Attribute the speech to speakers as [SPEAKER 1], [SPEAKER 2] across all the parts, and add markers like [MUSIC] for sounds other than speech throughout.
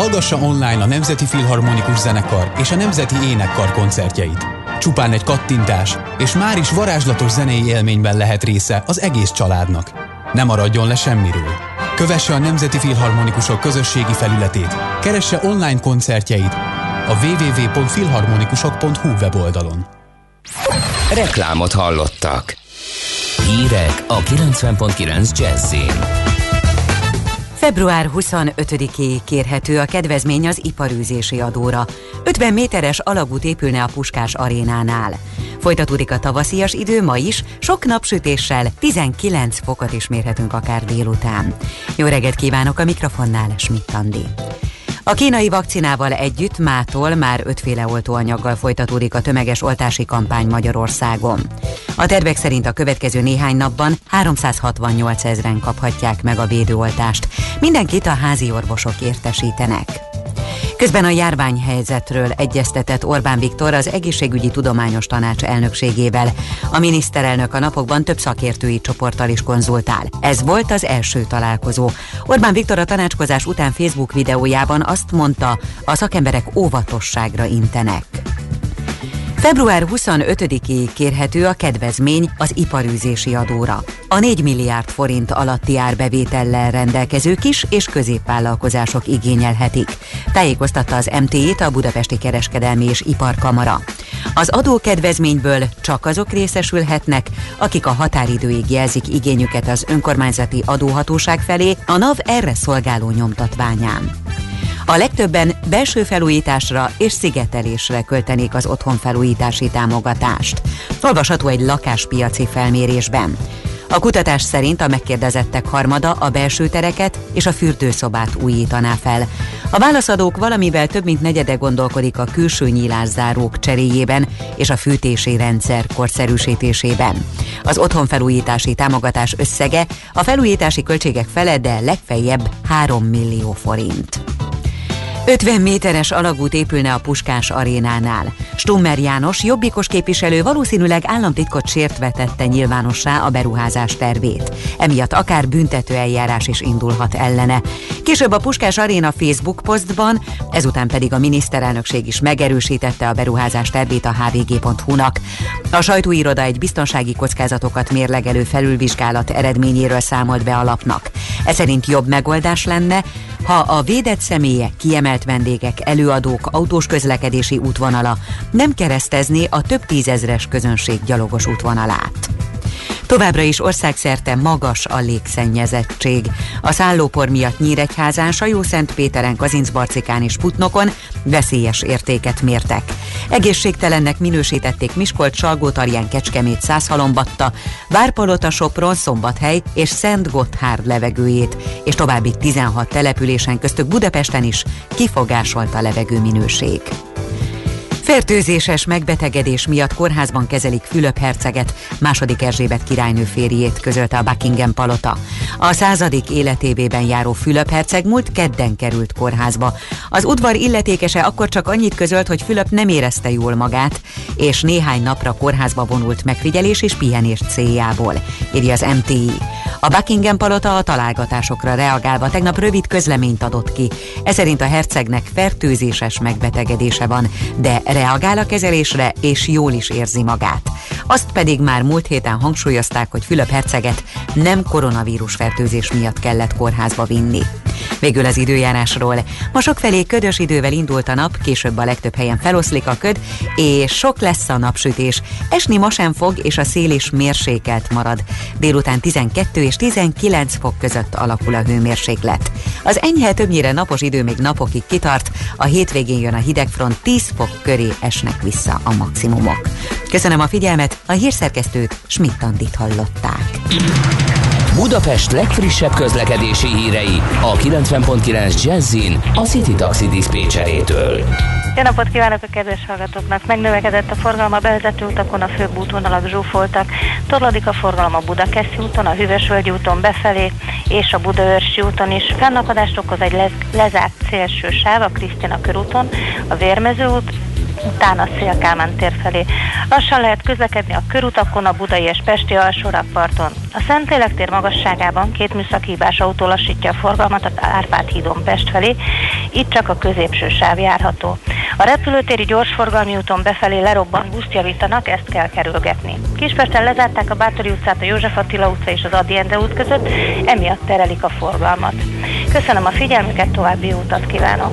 [SPEAKER 1] Hallgassa online a Nemzeti Filharmonikus Zenekar és a Nemzeti Énekkar koncertjeit. Csupán egy kattintás, és már is varázslatos zenei élményben lehet része az egész családnak. Ne maradjon le semmiről. Kövesse a Nemzeti Filharmonikusok közösségi felületét, keresse online koncertjeit a www.filharmonikusok.hu weboldalon.
[SPEAKER 2] Reklámot hallottak. Hírek a 90.9 Jazzin.
[SPEAKER 3] Február 25-éig kérhető a kedvezmény az iparűzési adóra. 50 méteres alagút épülne a Puskás arénánál. Folytatódik a tavaszias idő ma is, sok napsütéssel 19 fokot is mérhetünk akár délután. Jó reggelt kívánok a mikrofonnál, Schmidt Andi. A kínai vakcinával együtt mától már ötféle oltóanyaggal folytatódik a tömeges oltási kampány Magyarországon. A tervek szerint a következő néhány napban 368 ezeren kaphatják meg a védőoltást. Mindenkit a házi orvosok értesítenek. Közben a járványhelyzetről egyeztetett Orbán Viktor az Egészségügyi Tudományos Tanács elnökségével. A miniszterelnök a napokban több szakértői csoporttal is konzultál. Ez volt az első találkozó. Orbán Viktor a tanácskozás után Facebook videójában azt mondta, a szakemberek óvatosságra intenek. Február 25-ig kérhető a kedvezmény az iparűzési adóra. A 4 milliárd forint alatti árbevétellel rendelkező kis és középvállalkozások igényelhetik. Tájékoztatta az MT-t a Budapesti Kereskedelmi és Iparkamara. Az adókedvezményből csak azok részesülhetnek, akik a határidőig jelzik igényüket az önkormányzati adóhatóság felé a NAV erre szolgáló nyomtatványán. A legtöbben belső felújításra és szigetelésre költenék az otthonfelújítási támogatást. Olvasható egy lakáspiaci felmérésben. A kutatás szerint a megkérdezettek harmada a belső tereket és a fürdőszobát újítaná fel. A válaszadók valamivel több mint negyede gondolkodik a külső nyílászárók cseréjében és a fűtési rendszer korszerűsítésében. Az otthonfelújítási támogatás összege a felújítási költségek fele, de legfeljebb 3 millió forint. 50 méteres alagút épülne a Puskás arénánál. Stummer János, jobbikos képviselő valószínűleg államtitkot sértve tette nyilvánossá a beruházás tervét. Emiatt akár büntető eljárás is indulhat ellene. Később a Puskás Aréna Facebook posztban, ezután pedig a miniszterelnökség is megerősítette a beruházás tervét a hvg.hu-nak. A sajtóiroda egy biztonsági kockázatokat mérlegelő felülvizsgálat eredményéről számolt be a lapnak. Ez szerint jobb megoldás lenne, ha a védett személyek, kiemelt vendégek, előadók autós közlekedési útvonala nem keresztezni a több tízezres közönség gyalogos útvonalát. Továbbra is országszerte magas a légszennyezettség. A szállópor miatt Nyíregyházán, Sajó-Szentpéteren, Kazincbarcikán és Putnokon veszélyes értéket mértek. Egészségtelennek minősítették Miskolc, Salgótarján, Kecskemét, Százhalombatta, Várpalota, Sopron, Szombathely és Szent Gotthárd levegőjét, és további 16 településen köztük Budapesten is kifogásolt a levegő minőség. Fertőzéses megbetegedés miatt kórházban kezelik Fülöp herceget, második Erzsébet királynő férjét közölte a Buckingham palota. A századik életévében járó Fülöp herceg múlt kedden került kórházba. Az udvar illetékese akkor csak annyit közölt, hogy Fülöp nem érezte jól magát, és néhány napra kórházba vonult megfigyelés és pihenés céljából, írja az MTI. A Buckingham palota a találgatásokra reagálva tegnap rövid közleményt adott ki. Ez szerint a hercegnek fertőzéses megbetegedése van, de reagál a kezelésre és jól is érzi magát. Azt pedig már múlt héten hangsúlyozták, hogy Fülöp herceget nem koronavírus fertőzés miatt kellett kórházba vinni. Végül az időjárásról. Ma sokfelé ködös idővel indult a nap, később a legtöbb helyen feloszlik a köd, és sok lesz a napsütés. Esni ma sem fog, és a szél is mérsékelt marad. Délután 12 és 19 fok között alakul a hőmérséklet. Az enyhe többnyire napos idő még napokig kitart, a hétvégén jön a hidegfront 10 fok köré esnek vissza a maximumok. Köszönöm a figyelmet, a hírszerkesztőt Schmidt-Tandit hallották.
[SPEAKER 2] Budapest legfrissebb közlekedési hírei a 90.9 Jazzin a City Taxi Dispécsejétől.
[SPEAKER 4] Jó napot kívánok a kedves hallgatóknak! Megnövekedett a forgalom a bevezető utakon, a főbb útvonalak zsúfoltak. Torlódik a forgalom a Budakeszi úton, a Hűvösvölgyi úton befelé, és a Budaörsi úton is. Fennakadást okoz egy lez- lezárt szélső sáv a Krisztina körúton, a Vérmező út, utána a Szélkálmán tér felé. Lassan lehet közlekedni a körutakon, a Budai és Pesti alsórakparton. A Szentlélek tér magasságában két műszakhívás autó lassítja a forgalmat az Árpád hídon Pest felé, itt csak a középső sáv járható. A repülőtéri gyorsforgalmi úton befelé lerobbant buszt javítanak, ezt kell kerülgetni. Kispesten lezárták a Bátori utcát, a József Attila utca és az Adi Endre út között, emiatt terelik a forgalmat. Köszönöm a figyelmüket, további utat kívánok!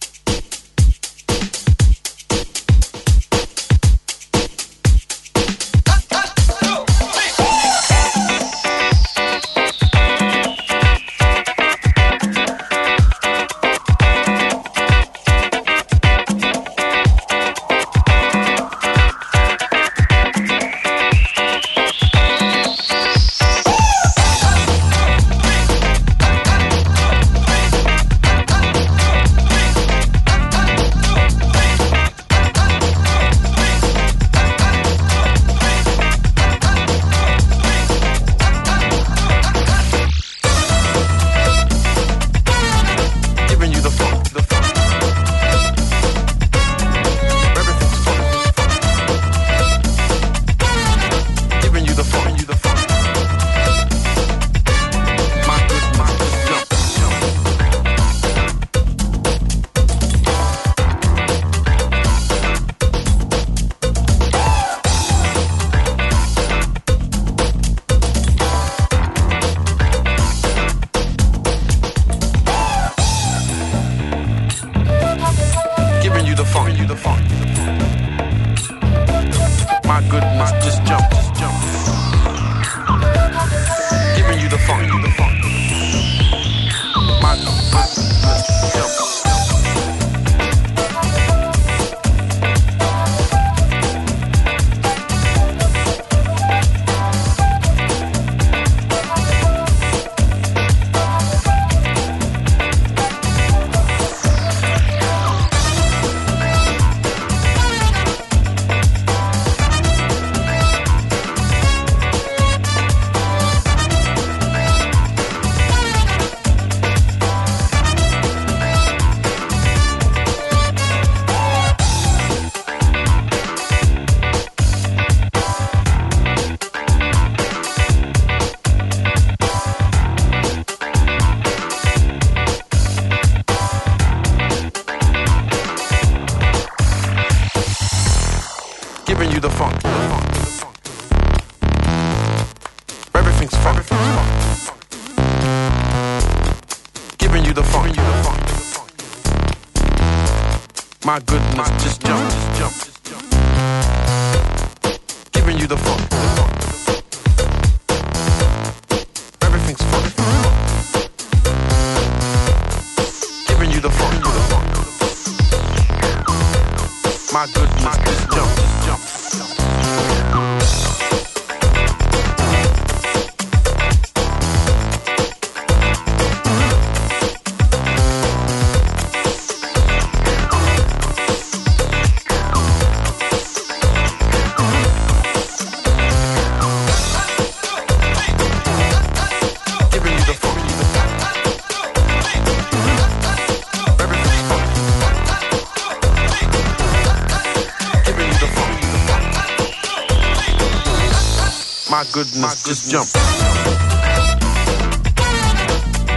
[SPEAKER 2] Goodness, just jump.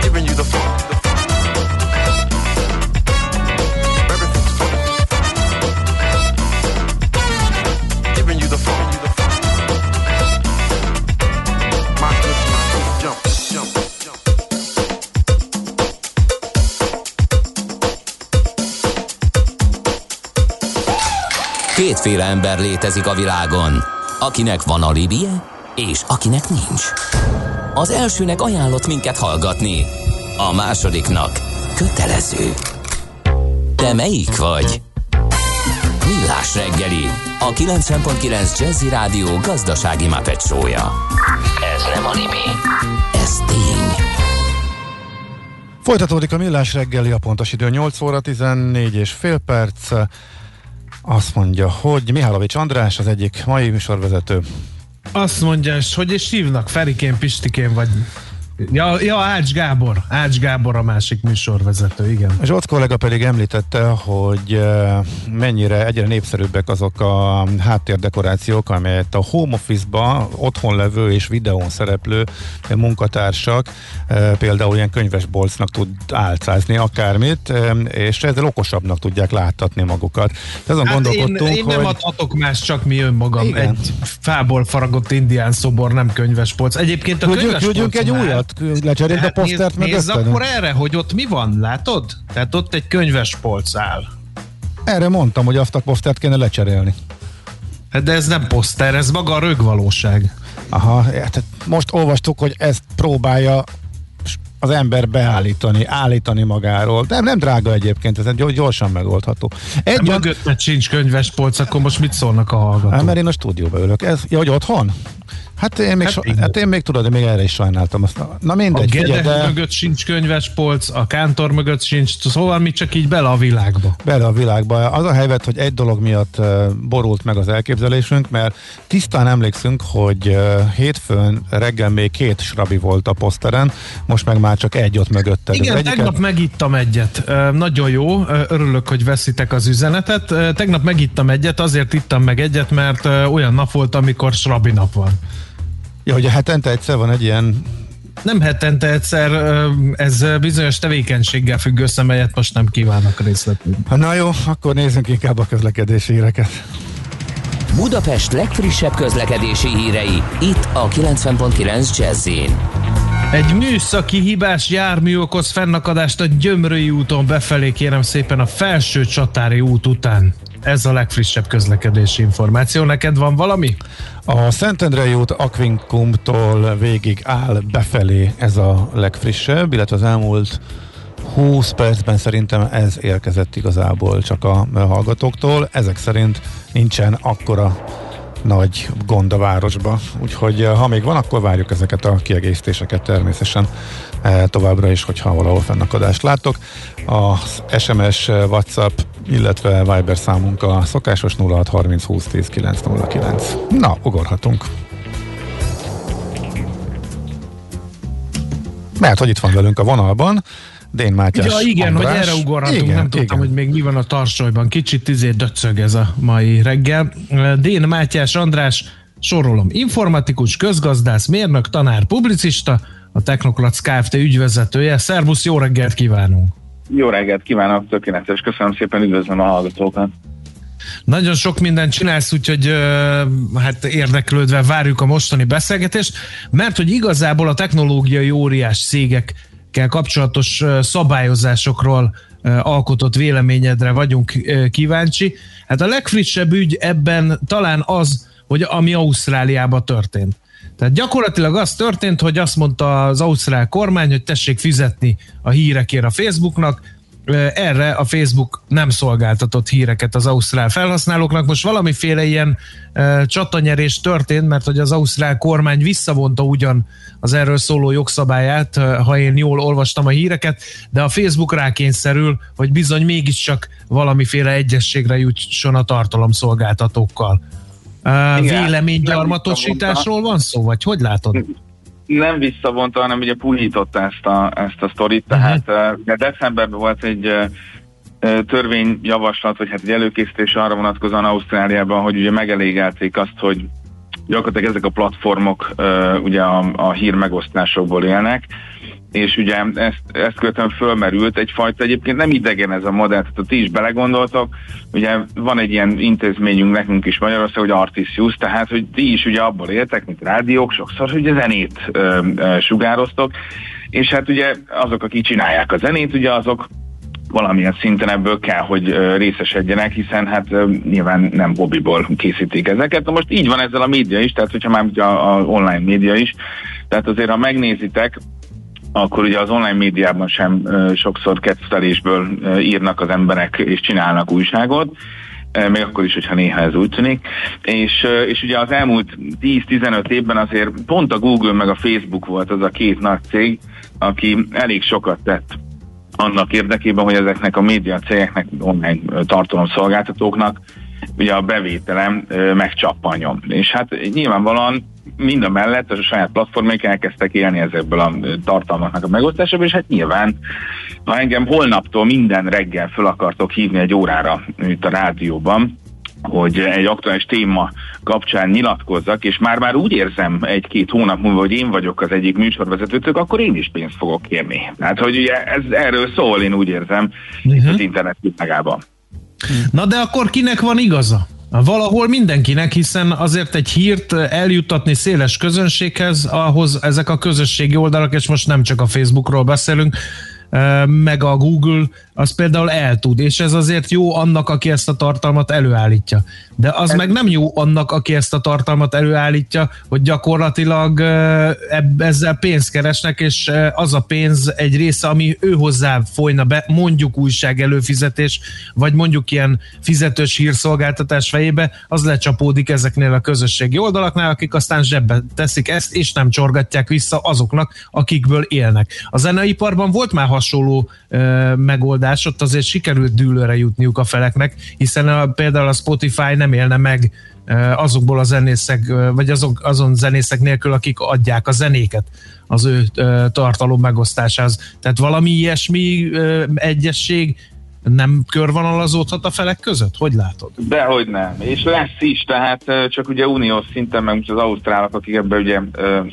[SPEAKER 2] Giving you the funk. Giving you the funk. My goodness, just jump, jump, jump. Kétféle ember létezik a világon, akinek van alibije, és akinek nincs. Az elsőnek ajánlott minket hallgatni, a másodiknak kötelező. Te melyik vagy? Millás reggeli, a 90.9 Jazzy Rádió gazdasági mapetsója. Ez nem animi, ez tény.
[SPEAKER 5] Folytatódik a Millás reggeli, a pontos idő 8 óra 14 és fél perc. Azt mondja, hogy Mihálovics András az egyik mai műsorvezető,
[SPEAKER 6] azt mondja, és hogy is hívnak? Ferikén, Pistikén, vagy Ja, ja, Ács Gábor. Ács Gábor a másik műsorvezető, igen.
[SPEAKER 5] Zsolt kollega pedig említette, hogy eh, mennyire egyre népszerűbbek azok a háttérdekorációk, amelyet a home office-ba otthon levő és videón szereplő munkatársak eh, például ilyen könyvesbolcnak tud álcázni akármit, eh, és ezzel okosabbnak tudják láttatni magukat.
[SPEAKER 6] Azon hát én, én nem hogy... adhatok más, csak mi önmagam. Igen. Egy fából faragott indián szobor, nem könyvespolc. Egyébként a
[SPEAKER 5] könyvespolc egy újat lecserélt, lecserélt hát a posztert
[SPEAKER 6] néz, nézz akkor erre, hogy ott mi van, látod? Tehát ott egy könyves polc áll.
[SPEAKER 5] Erre mondtam, hogy azt a posztert kéne lecserélni.
[SPEAKER 6] Hát de ez nem poszter, ez maga a rögvalóság.
[SPEAKER 5] Aha, hát most olvastuk, hogy ezt próbálja az ember beállítani, állítani magáról. De nem drága egyébként, ez gyorsan megoldható.
[SPEAKER 6] Egy Mögötted sincs könyves polc, akkor most mit szólnak a hallgatók? Hát,
[SPEAKER 5] mert én a stúdióban ülök. Ez, ja, hogy otthon? Hát én még, hát, so, hát én még tudod, még erre is sajnáltam. Azt, na mindegy,
[SPEAKER 6] a figyelj, de... mögött sincs könyves polc, a kántor mögött sincs, szóval mi csak így bele a világba.
[SPEAKER 5] Bele a világba. Az a helyzet, hogy egy dolog miatt borult meg az elképzelésünk, mert tisztán emlékszünk, hogy hétfőn reggel még két srabi volt a poszteren, most meg már csak egy ott mögötte.
[SPEAKER 6] Igen, egyiket... tegnap megittam egyet. Nagyon jó, örülök, hogy veszitek az üzenetet. Tegnap megittam egyet, azért ittam meg egyet, mert olyan nap volt, amikor srabi nap van.
[SPEAKER 5] Ja, hogy a hetente egyszer van egy ilyen
[SPEAKER 6] nem hetente egyszer, ez bizonyos tevékenységgel függ össze, melyet most nem kívánok részletni.
[SPEAKER 5] Na jó, akkor nézzünk inkább a közlekedési híreket.
[SPEAKER 2] Budapest legfrissebb közlekedési hírei, itt a 90.9 jazz
[SPEAKER 6] egy műszaki hibás jármű okoz fennakadást a Gyömrői úton befelé, kérem szépen a felső csatári út után. Ez a legfrissebb közlekedési információ. Neked van valami?
[SPEAKER 5] A Szentendrei út Aquincumtól végig áll befelé ez a legfrissebb, illetve az elmúlt 20 percben szerintem ez érkezett igazából csak a hallgatóktól. Ezek szerint nincsen akkora nagy gond a városba. Úgyhogy eh, ha még van, akkor várjuk ezeket a kiegészítéseket természetesen eh, továbbra is, hogyha valahol fennakadást látok. A SMS, eh, WhatsApp, illetve Viber számunk a szokásos 0630 20 10 909. Na, ugorhatunk. Mert hogy itt van velünk a vonalban, Dén Mátyás
[SPEAKER 6] ja, igen, András. hogy erre ugorhatunk, igen, nem tudtam, igen. hogy még mi van a tarsolyban. Kicsit izé döcög ez a mai reggel. Dén Mátyás András, sorolom, informatikus, közgazdász, mérnök, tanár, publicista, a Technokrats Kft. ügyvezetője. Szervusz, jó reggelt kívánunk!
[SPEAKER 7] Jó reggelt kívánok, tökéletes, köszönöm szépen, üdvözlöm a hallgatókat!
[SPEAKER 6] Nagyon sok mindent csinálsz, úgyhogy hát érdeklődve várjuk a mostani beszélgetést, mert hogy igazából a technológiai óriás cégek kell kapcsolatos szabályozásokról alkotott véleményedre vagyunk kíváncsi. Hát a legfrissebb ügy ebben talán az, hogy ami Ausztráliában történt. Tehát gyakorlatilag az történt, hogy azt mondta az ausztrál kormány, hogy tessék fizetni a hírekért a Facebooknak, erre a Facebook nem szolgáltatott híreket az ausztrál felhasználóknak. Most valamiféle ilyen csatanyerés történt, mert hogy az ausztrál kormány visszavonta ugyan az erről szóló jogszabályát, ha én jól olvastam a híreket, de a Facebook rákényszerül, hogy bizony mégiscsak valamiféle egyességre jutson a tartalomszolgáltatókkal. Véleménygyarmatosításról van szó, vagy hogy látod?
[SPEAKER 7] Nem visszavonta, hanem ugye puhította ezt a, ezt a sztorit, tehát uh-huh. uh, decemberben volt egy törvényjavaslat, vagy hát egy előkészítés arra vonatkozóan Ausztráliában, hogy ugye megelégelték azt, hogy gyakorlatilag ezek a platformok ugye a, a hír megosztásokból élnek, és ugye ezt, ezt követően fölmerült egyfajta, egyébként nem idegen ez a modell, tehát ti is belegondoltok, ugye van egy ilyen intézményünk nekünk is Magyarország, hogy Artisius, tehát hogy ti is ugye abból éltek, mint rádiók, sokszor, hogy a zenét ö, ö, sugároztok, és hát ugye azok, akik csinálják a zenét, ugye azok valamilyen szinten ebből kell, hogy részesedjenek, hiszen hát nyilván nem Bobbyból készítik ezeket. Na most így van ezzel a média is, tehát hogyha már a, a online média is, tehát azért ha megnézitek, akkor ugye az online médiában sem sokszor kettelésből írnak az emberek és csinálnak újságot, még akkor is, hogyha néha ez úgy tűnik. És, és ugye az elmúlt 10-15 évben azért pont a Google meg a Facebook volt az a két nagy cég, aki elég sokat tett annak érdekében, hogy ezeknek a média cégeknek, online tartalomszolgáltatóknak ugye a bevételem megcsappanjon. És hát nyilvánvalóan mind a mellett a saját platformjaik elkezdtek élni ezekből a tartalmaknak a megosztásából, és hát nyilván, ha engem holnaptól minden reggel fel akartok hívni egy órára itt a rádióban, hogy egy aktuális téma kapcsán nyilatkozzak, és már-már úgy érzem egy-két hónap múlva, hogy én vagyok az egyik műsorvezetőtök, akkor én is pénzt fogok kérni. Tehát, hogy ugye ez erről szól, én úgy érzem, uh-huh. az internet világában.
[SPEAKER 6] Na de akkor kinek van igaza? Valahol mindenkinek, hiszen azért egy hírt eljuttatni széles közönséghez, ahhoz ezek a közösségi oldalak, és most nem csak a Facebookról beszélünk, meg a Google, az például el tud, és ez azért jó annak, aki ezt a tartalmat előállítja. De az ez... meg nem jó annak, aki ezt a tartalmat előállítja, hogy gyakorlatilag ezzel pénzt keresnek, és az a pénz egy része, ami ő hozzá folyna be, mondjuk újság előfizetés, vagy mondjuk ilyen fizetős hírszolgáltatás fejébe, az lecsapódik ezeknél a közösségi oldalaknál, akik aztán zsebbe teszik ezt, és nem csorgatják vissza azoknak, akikből élnek. A zeneiparban volt már hasonló megoldás, megoldás, ott azért sikerült dűlőre jutniuk a feleknek, hiszen a, például a Spotify nem élne meg azokból a zenészek, vagy azok, azon zenészek nélkül, akik adják a zenéket az ő tartalom megosztásához. Tehát valami ilyesmi egyesség nem körvonalazódhat a felek között? Hogy látod?
[SPEAKER 7] Dehogy nem. És lesz is, tehát csak ugye uniós szinten, meg az ausztrálok, akik ebbe ugye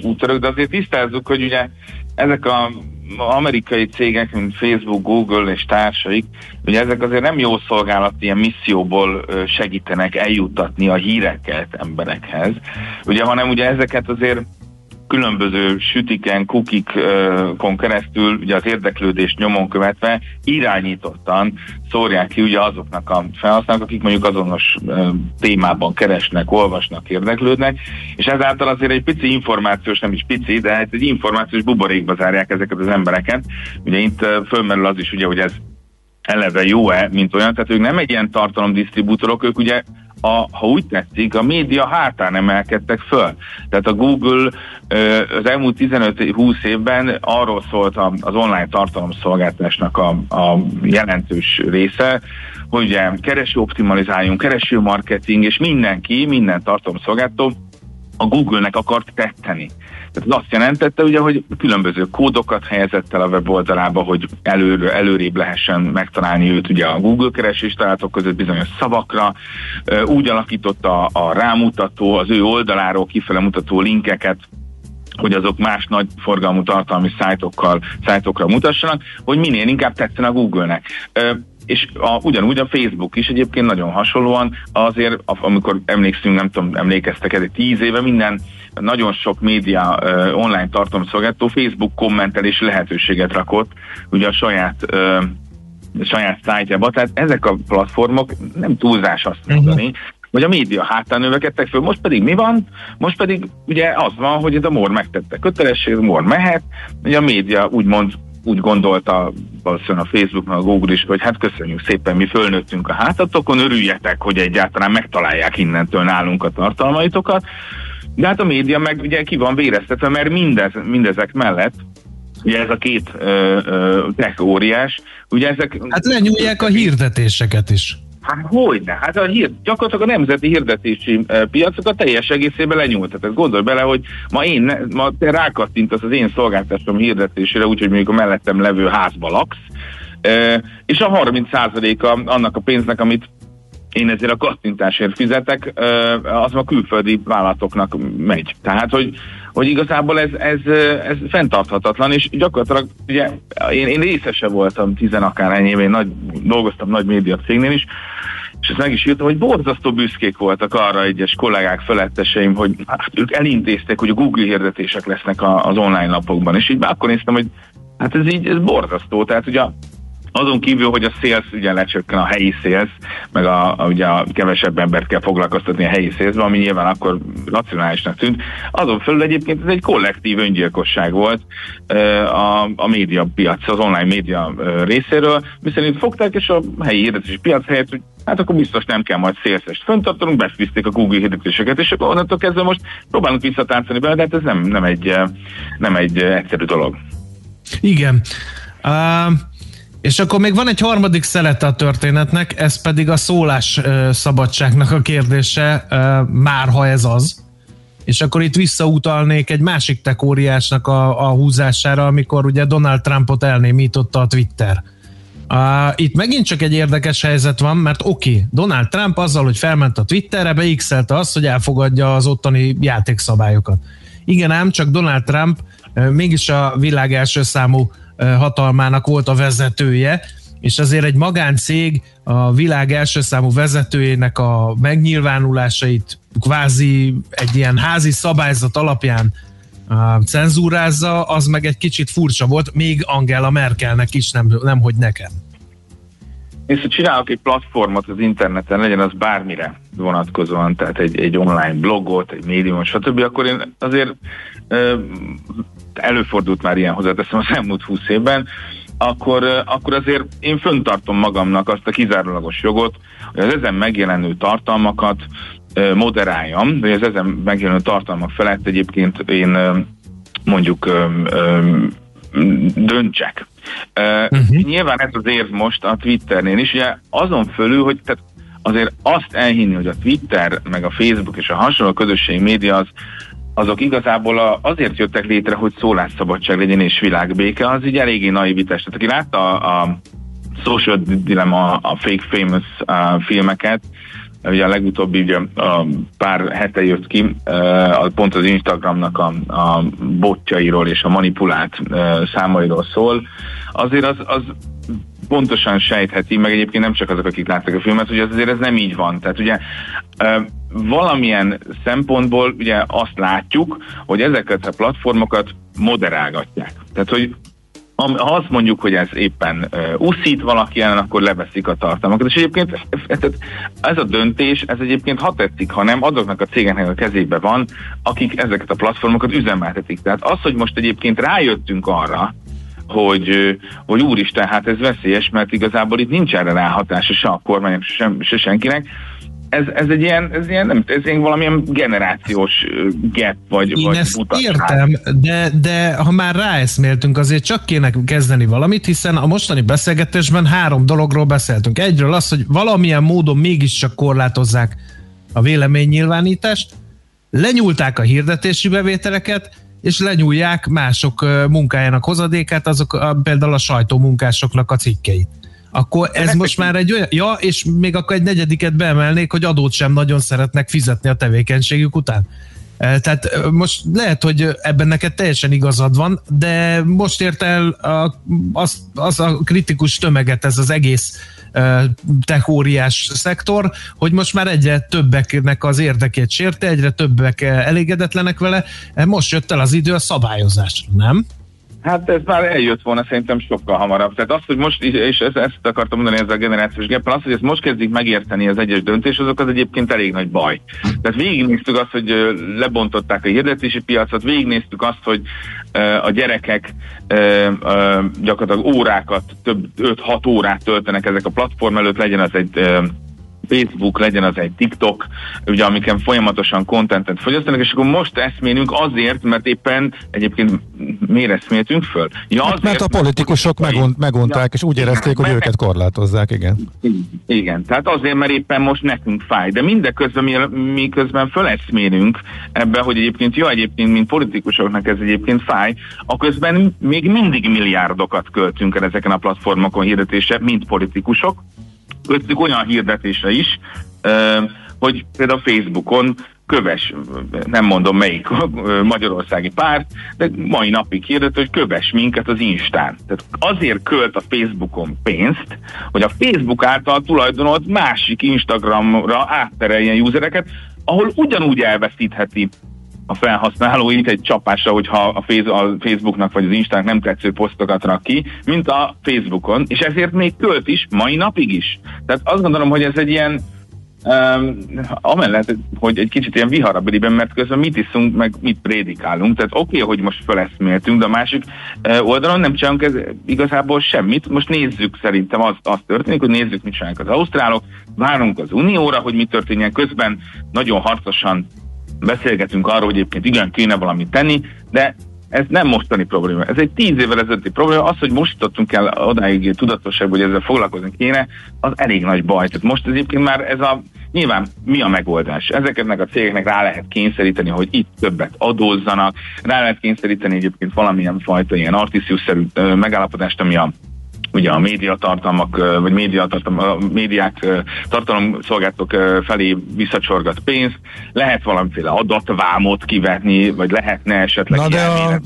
[SPEAKER 7] útörök, de azért tisztázzuk, hogy ugye ezek a amerikai cégek, mint Facebook, Google és társaik, ugye ezek azért nem jó szolgálat ilyen misszióból segítenek eljuttatni a híreket emberekhez, ugye, hanem ugye ezeket azért különböző sütiken, kukikon keresztül, ugye az érdeklődést nyomon követve irányítottan szórják ki ugye azoknak a felhasználók, akik mondjuk azonos témában keresnek, olvasnak, érdeklődnek, és ezáltal azért egy pici információs, nem is pici, de hát egy információs buborékba zárják ezeket az embereket. Ugye itt fölmerül az is, ugye, hogy ez eleve jó-e, mint olyan, tehát ők nem egy ilyen tartalomdisztribútorok, ők ugye a, ha úgy tetszik, a média hátán emelkedtek föl. Tehát a Google az elmúlt 15-20 évben arról szólt az online tartalomszolgáltásnak a, a jelentős része, hogy ugye kereső optimalizáljunk, kereső marketing, és mindenki, minden tartalomszolgáltató a Google-nek akart tetteni. Tehát ez azt jelentette, ugye, hogy különböző kódokat helyezett el a weboldalába, hogy előr, előrébb lehessen megtalálni őt ugye a Google keresés találatok között bizonyos szavakra, úgy alakította a rámutató, az ő oldaláról kifele mutató linkeket, hogy azok más nagy forgalmú tartalmi szájtokkal, szájtokra mutassanak, hogy minél inkább tetszen a Google-nek és a, ugyanúgy a Facebook is egyébként nagyon hasonlóan, azért amikor emlékszünk, nem tudom, emlékeztek ez egy tíz éve, minden nagyon sok média uh, online tartalomszolgáltató Facebook kommentelési lehetőséget rakott, ugye a saját uh, saját szájtjába, tehát ezek a platformok nem túlzás azt mhm. mondani, uh-huh hogy a média hátán növekedtek föl. Most pedig mi van? Most pedig ugye az van, hogy ez a MOR megtette kötelesség, MOR mehet, hogy a média úgymond úgy gondolta valószínűleg a Facebook, meg a Google is, hogy hát köszönjük szépen, mi fölnőttünk a hátatokon, örüljetek, hogy egyáltalán megtalálják innentől nálunk a tartalmaitokat. De hát a média meg ugye ki van véreztetve, mert mindez, mindezek mellett Ugye ez a két ö, ö, tech óriás, ugye ezek...
[SPEAKER 6] Hát lenyúlják a hirdetéseket is.
[SPEAKER 7] Hát hogyne, hát a hír, gyakorlatilag a nemzeti hirdetési e, piacokat teljes egészében lenyúlt. Tehát gondolj bele, hogy ma én, ma te rákattintasz az én szolgáltatásom hirdetésére, úgyhogy mondjuk a mellettem levő házba laksz, e, és a 30%-a annak a pénznek, amit én ezért a kattintásért fizetek, az a külföldi vállalatoknak megy. Tehát, hogy, hogy igazából ez, ez, ez fenntarthatatlan, és gyakorlatilag ugye én, én részese voltam tizenakár én nagy, dolgoztam nagy média cégnél is, és ezt meg is írtam, hogy borzasztó büszkék voltak arra egyes kollégák feletteseim, hogy hát ők elintézték, hogy a Google hirdetések lesznek az online napokban, és így már akkor néztem, hogy hát ez így, ez borzasztó, tehát ugye azon kívül, hogy a sales ugye lecsökken a helyi sales, meg a, a, ugye a kevesebb embert kell foglalkoztatni a helyi salesbe, ami nyilván akkor racionálisnak tűnt. Azon felül egyébként ez egy kollektív öngyilkosság volt a, a média piac, az online média részéről, miszerint fogták, és a helyi hirdetési piac helyett, hogy hát akkor biztos nem kell majd szélszest föntartanunk, befűzték a Google hirdetéseket, és akkor onnantól kezdve most próbálunk visszatáncolni bele, de hát ez nem, nem, egy, nem egy egyszerű dolog.
[SPEAKER 6] Igen. Uh... És akkor még van egy harmadik szelete a történetnek, ez pedig a szólás szabadságnak a kérdése, már ha ez az. és akkor itt visszautalnék egy másik tekóriásnak a, a húzására, amikor ugye Donald Trumpot elnémította a Twitter. Uh, itt megint csak egy érdekes helyzet van, mert oké, okay, Donald Trump azzal, hogy felment a Twitterre, beixelte azt, hogy elfogadja az ottani játékszabályokat. Igen ám, csak Donald Trump uh, mégis a világ első számú hatalmának volt a vezetője, és azért egy magáncég a világ első számú vezetőjének a megnyilvánulásait kvázi egy ilyen házi szabályzat alapján cenzúrázza, az meg egy kicsit furcsa volt, még Angela Merkelnek is, nem, nem hogy nekem.
[SPEAKER 7] És ha csinálok egy platformot az interneten, legyen az bármire vonatkozóan, tehát egy, egy online blogot, egy médiumot, stb., akkor én azért előfordult már ilyen hozzáteszem az elmúlt húsz évben, akkor, akkor azért én föntartom magamnak azt a kizárólagos jogot, hogy az ezen megjelenő tartalmakat moderáljam, vagy az ezen megjelenő tartalmak felett egyébként én mondjuk döntsek. Uh-huh. Nyilván ez az érv most a Twitternél is, ugye azon fölül, hogy tehát azért azt elhinni, hogy a Twitter, meg a Facebook és a hasonló közösségi média az azok igazából azért jöttek létre, hogy szólásszabadság legyen és világbéke, az így eléggé naivitás. Tehát aki látta a, a Social Dilemma, a Fake Famous uh, filmeket, ugye a legutóbbi ugye, a pár hete jött ki, uh, pont az Instagramnak a, a botjairól és a manipulált számairól szól, azért az, az pontosan sejtheti, meg egyébként nem csak azok, akik láttak a filmet, hogy az azért ez nem így van. Tehát ugye valamilyen szempontból ugye azt látjuk, hogy ezeket a platformokat moderálgatják. Tehát, hogy ha azt mondjuk, hogy ez éppen uh, uszít valaki ellen, akkor leveszik a tartalmakat. És egyébként ez a döntés, ez egyébként ha tetszik, ha nem, azoknak a cégeknek a kezébe van, akik ezeket a platformokat üzemeltetik. Tehát az, hogy most egyébként rájöttünk arra, hogy, hogy úristen, hát ez veszélyes, mert igazából itt nincs erre ráhatása se a kormányok, se, se senkinek, ez, ez egy ilyen, ez ilyen, nem, ez ilyen valamilyen generációs gap, vagy,
[SPEAKER 6] Én
[SPEAKER 7] vagy
[SPEAKER 6] ezt
[SPEAKER 7] mutatság.
[SPEAKER 6] értem, de, de ha már ráeszméltünk, azért csak kéne kezdeni valamit, hiszen a mostani beszélgetésben három dologról beszéltünk. Egyről az, hogy valamilyen módon mégiscsak korlátozzák a véleménynyilvánítást, lenyúlták a hirdetési bevételeket, és lenyúlják mások munkájának hozadékát, azok a, például a sajtómunkásoknak a cikkeit. Akkor ez most már egy olyan... Ja, és még akkor egy negyediket beemelnék, hogy adót sem nagyon szeretnek fizetni a tevékenységük után. Tehát most lehet, hogy ebben neked teljesen igazad van, de most ért el a, az, az a kritikus tömeget ez az egész techóriás szektor, hogy most már egyre többeknek az érdekét sérte, egyre többek elégedetlenek vele. Most jött el az idő a szabályozásra, nem?
[SPEAKER 7] Hát ez már eljött volna szerintem sokkal hamarabb. Tehát az, hogy most, és ezt, akartam mondani ezzel a generációs géppel, az, hogy ezt most kezdik megérteni az egyes döntéshozók, az egyébként elég nagy baj. Tehát végignéztük azt, hogy lebontották a hirdetési piacot, végignéztük azt, hogy a gyerekek gyakorlatilag órákat, több 5-6 órát töltenek ezek a platform előtt, legyen az egy Facebook, legyen az egy TikTok, ugye amiken folyamatosan kontentet fogyasztanak, és akkor most eszmélünk azért, mert éppen egyébként miért eszméltünk föl?
[SPEAKER 5] Ja, hát azért, mert a politikusok mert megont, megonták, ja, és úgy érezték, hogy őket korlátozzák, igen.
[SPEAKER 7] Igen, tehát azért, mert éppen most nekünk fáj, de mindeközben mi, mi közben föleszmélünk ebbe, hogy egyébként jó, egyébként, mint politikusoknak ez egyébként fáj, a közben még mindig milliárdokat költünk el ezeken a platformokon hirdetése, mint politikusok, köztük olyan hirdetése is, hogy például Facebookon köves, nem mondom melyik magyarországi párt, de mai napig hirdet, hogy köves minket az Instán. Tehát azért költ a Facebookon pénzt, hogy a Facebook által tulajdonolt másik Instagramra áttereljen usereket, ahol ugyanúgy elveszítheti a felhasználóit egy csapásra, hogyha a, Facebooknak vagy az Instának nem tetsző posztokat rak ki, mint a Facebookon, és ezért még költ is, mai napig is. Tehát azt gondolom, hogy ez egy ilyen Um, amellett, hogy egy kicsit ilyen viharabeliben, mert közben mit iszunk, meg mit prédikálunk. Tehát oké, okay, hogy most feleszméltünk, de a másik uh, oldalon nem csinálunk ez igazából semmit. Most nézzük szerintem, az, az történik, hogy nézzük, mit csinálnak az ausztrálok, várunk az unióra, hogy mi történjen közben, nagyon harcosan beszélgetünk arról, hogy egyébként igen, kéne valamit tenni, de ez nem mostani probléma, ez egy tíz évvel ezelőtti probléma. Az, hogy most jutottunk el odáig tudatosságban, hogy ezzel foglalkozni kéne, az elég nagy baj. Tehát most egyébként már ez a Nyilván mi a megoldás? Ezeknek a cégeknek rá lehet kényszeríteni, hogy itt többet adózzanak, rá lehet kényszeríteni egyébként valamilyen fajta ilyen artisius-szerű megállapodást, ami a ugye a médiatartalmak, vagy médiatartalmak, a médiák tartalomszolgáltatók felé visszacsorgat pénzt, lehet valamiféle adatvámot kivetni, vagy lehetne esetleg
[SPEAKER 5] Na de a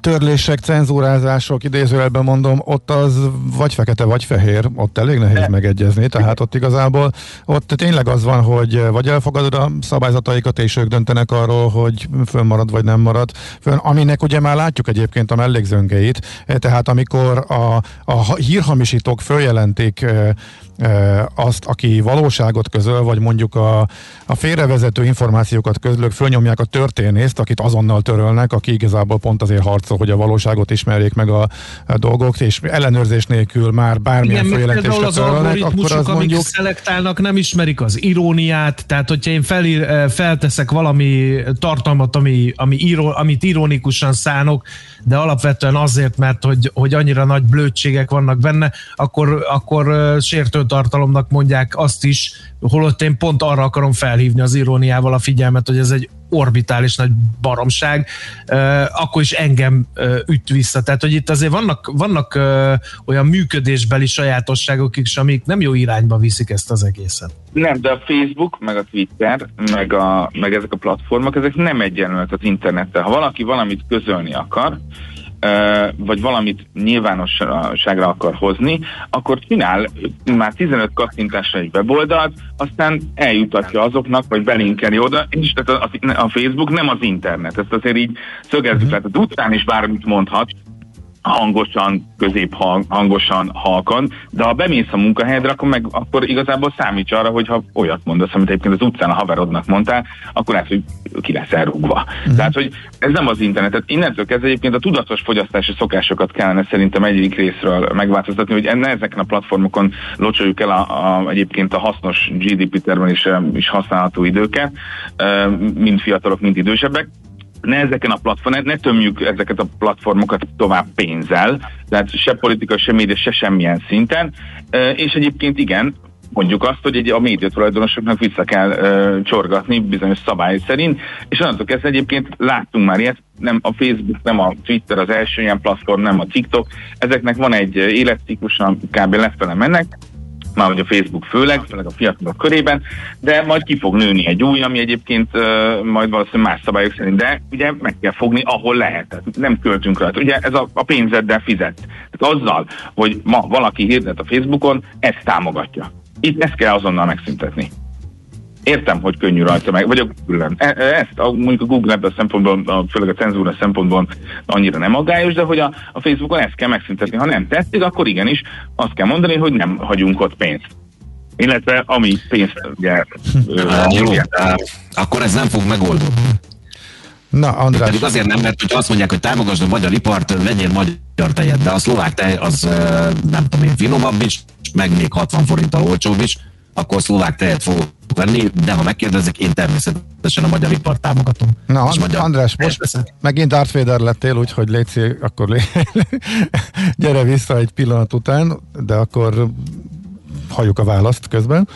[SPEAKER 5] törlések, cenzúrázások, idézőjelben mondom, ott az vagy fekete, vagy fehér, ott elég nehéz de. megegyezni, tehát ott igazából ott tényleg az van, hogy vagy elfogadod a szabályzataikat, és ők döntenek arról, hogy fönnmarad, vagy nem marad fönn, aminek ugye már látjuk egyébként a mellékzöngeit, tehát amikor a, a hírhamisítók följelentik azt, aki valóságot közöl, vagy mondjuk a, a félrevezető információkat közlők fölnyomják a történészt, akit azonnal törölnek, aki igazából pont azért harcol, hogy a valóságot ismerjék meg a, a dolgok, és ellenőrzés nélkül már bármilyen Igen, följelentést az törölnek, akkor az mondjuk...
[SPEAKER 6] szelektálnak, nem ismerik az iróniát, tehát hogyha én felír, felteszek valami tartalmat, ami, ami író, amit ironikusan szánok, de alapvetően azért, mert hogy, hogy annyira nagy blödségek vannak benne, akkor, akkor sértő tartalomnak mondják azt is, holott én pont arra akarom felhívni az iróniával a figyelmet, hogy ez egy orbitális nagy baromság, akkor is engem üt vissza. Tehát, hogy itt azért vannak, vannak olyan működésbeli sajátosságok is, amik nem jó irányba viszik ezt az egészet.
[SPEAKER 7] Nem, de a Facebook, meg a Twitter, meg, a, meg ezek a platformok, ezek nem egyenlőek az internettel. Ha valaki valamit közölni akar, vagy valamit nyilvánosságra akar hozni, akkor csinál már 15 kattintásra egy weboldalt, aztán eljutatja azoknak, vagy belinkeli oda, és tehát a, a Facebook nem az internet, ezt azért így szögezzük, uh-huh. tehát az utcán is bármit mondhat, hangosan, közép hangosan, halkan, de ha bemész a munkahelyedre, akkor, meg, akkor igazából számíts arra, hogy ha olyat mondasz, amit egyébként az utcán a haverodnak mondtál, akkor lehet, hogy ki lesz elrúgva. Uh-huh. Tehát, hogy ez nem az internet. Tehát innentől kezdve egyébként a tudatos fogyasztási szokásokat kellene szerintem egyik részről megváltoztatni, hogy enne ezeken a platformokon locsoljuk el a, a, egyébként a hasznos GDP termelésre is használható időket, mind fiatalok, mind idősebbek, ne ezeken a platformok, ne tömjük ezeket a platformokat tovább pénzzel, tehát se politika, se média, se semmilyen szinten, és egyébként igen, mondjuk azt, hogy egy, a média tulajdonosoknak vissza kell uh, csorgatni bizonyos szabály szerint, és onnantól kezdve egyébként láttunk már ilyet, nem a Facebook, nem a Twitter az első ilyen platform, nem a TikTok, ezeknek van egy életciklusa, kb. lefele mennek, már hogy a Facebook főleg, főleg a fiatalok körében, de majd ki fog nőni egy új, ami egyébként majd valószínűleg más szabályok szerint, de ugye meg kell fogni, ahol lehet. Nem költünk rajta. Ugye ez a, a pénzeddel fizet. Tehát azzal, hogy ma valaki hirdet a Facebookon, ezt támogatja. Itt ezt kell azonnal megszüntetni. Értem, hogy könnyű rajta meg, vagy a Google-en. E, e, ezt a, mondjuk a Google a szempontból, a, főleg a cenzúra szempontból annyira nem aggályos, de hogy a, a Facebookon ezt kell megszüntetni. Ha nem tetszik, akkor igenis azt kell mondani, hogy nem hagyunk ott pénzt. Illetve ami pénzt ugye...
[SPEAKER 8] Jó, akkor ez nem fog megoldódni.
[SPEAKER 5] Na, András.
[SPEAKER 8] Pedig azért nem, mert hogy azt mondják, hogy támogasd a magyar ipart, vegyél magyar tejet, de a szlovák tej az nem tudom én finomabb is, meg még 60 forinttal olcsóbb is, akkor szlovák tejet fogok venni, de ha megkérdezik, én természetesen a magyar ipart támogatom.
[SPEAKER 5] Na, And- magyar András, most veszem. megint Darth Vader lettél, úgyhogy légy akkor lé... [LAUGHS] gyere vissza egy pillanat után, de akkor halljuk a választ közben.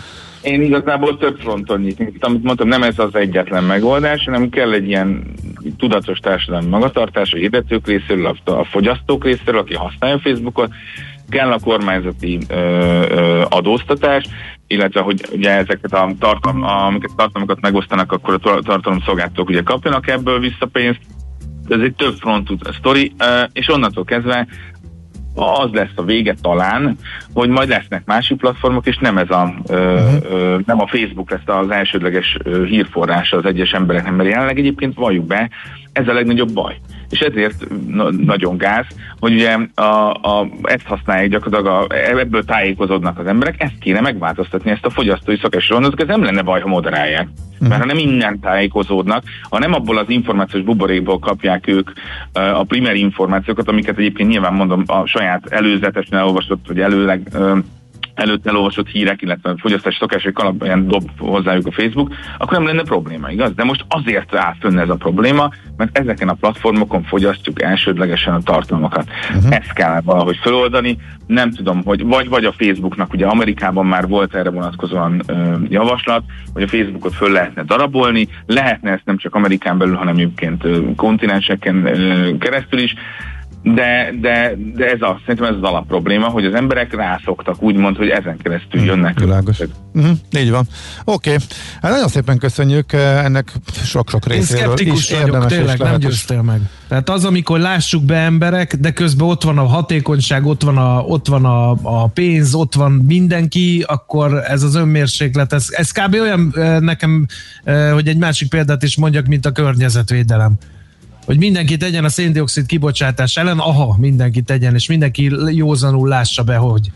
[SPEAKER 7] Én igazából több fronton nyitunk. Amit mondtam, nem ez az egyetlen megoldás, hanem kell egy ilyen tudatos társadalmi magatartás a hirdetők részéről, a fogyasztók részéről, aki használja Facebookot, kell a kormányzati ö, ö, adóztatás, illetve hogy ugye ezeket a tartalom, amiket tartalmakat megosztanak, akkor a tartalomszolgáltatók ugye kapjanak ebből vissza pénzt. Ez egy több frontú sztori, és onnantól kezdve az lesz a vége talán, hogy majd lesznek másik platformok, és nem ez a ö, uh-huh. ö, nem a Facebook lesz az elsődleges hírforrása az egyes embereknek, mert jelenleg egyébként valljuk be, ez a legnagyobb baj és ezért na- nagyon gáz, hogy ugye a, a, ezt használják gyakorlatilag, a, ebből tájékozódnak az emberek, ezt kéne megváltoztatni, ezt a fogyasztói szakásról, ez nem lenne baj, ha moderálják. Mhm. Mert ha nem innen tájékozódnak, ha nem abból az információs buborékból kapják ők a primer információkat, amiket egyébként nyilván mondom a saját előzetesen elolvasott, vagy előleg előtt elolvasott hírek, illetve fogyasztási szokások alapján dob hozzájuk a Facebook, akkor nem lenne probléma, igaz? De most azért áll fönn ez a probléma, mert ezeken a platformokon fogyasztjuk elsődlegesen a tartalmakat. Uh-huh. Ezt kell valahogy feloldani, nem tudom, hogy vagy, vagy a Facebooknak, ugye Amerikában már volt erre vonatkozóan ö, javaslat, hogy a Facebookot föl lehetne darabolni, lehetne ezt nem csak Amerikán belül, hanem egyébként kontinenseken keresztül is, de, de, de ez az, szerintem ez az alap probléma, hogy az emberek rászoktak úgymond, hogy ezen keresztül mm, jönnek.
[SPEAKER 5] Világos. Uh-huh, így van. Oké. Okay. Hát nagyon szépen köszönjük eh, ennek sok-sok részéről.
[SPEAKER 6] Én is vagyok, tényleg nem győztél meg. Tehát az, amikor lássuk be emberek, de közben ott van a hatékonyság, ott van a, ott van a, a pénz, ott van mindenki, akkor ez az önmérséklet, ez, ez kb. olyan eh, nekem, eh, hogy egy másik példát is mondjak, mint a környezetvédelem hogy mindenki tegyen a széndiokszid kibocsátás ellen, aha, mindenki tegyen, és mindenki józanul lássa be, hogy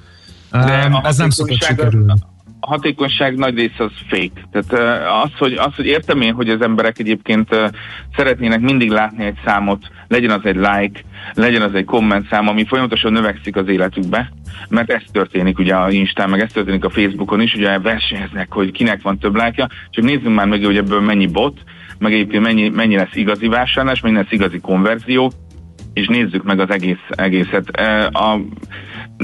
[SPEAKER 6] De ez nem szokott sikerülni.
[SPEAKER 7] A hatékonyság nagy része az fake. Tehát az hogy, az, hogy értem én, hogy az emberek egyébként szeretnének mindig látni egy számot, legyen az egy like, legyen az egy komment szám, ami folyamatosan növekszik az életükbe, mert ez történik ugye a Instán, meg ez történik a Facebookon is, ugye versenyeznek, hogy kinek van több lájkja, csak nézzünk már meg, hogy ebből mennyi bot, meg egyébként mennyi, mennyi lesz igazi vásárlás, mennyi lesz igazi konverzió, és nézzük meg az egész, egészet. A,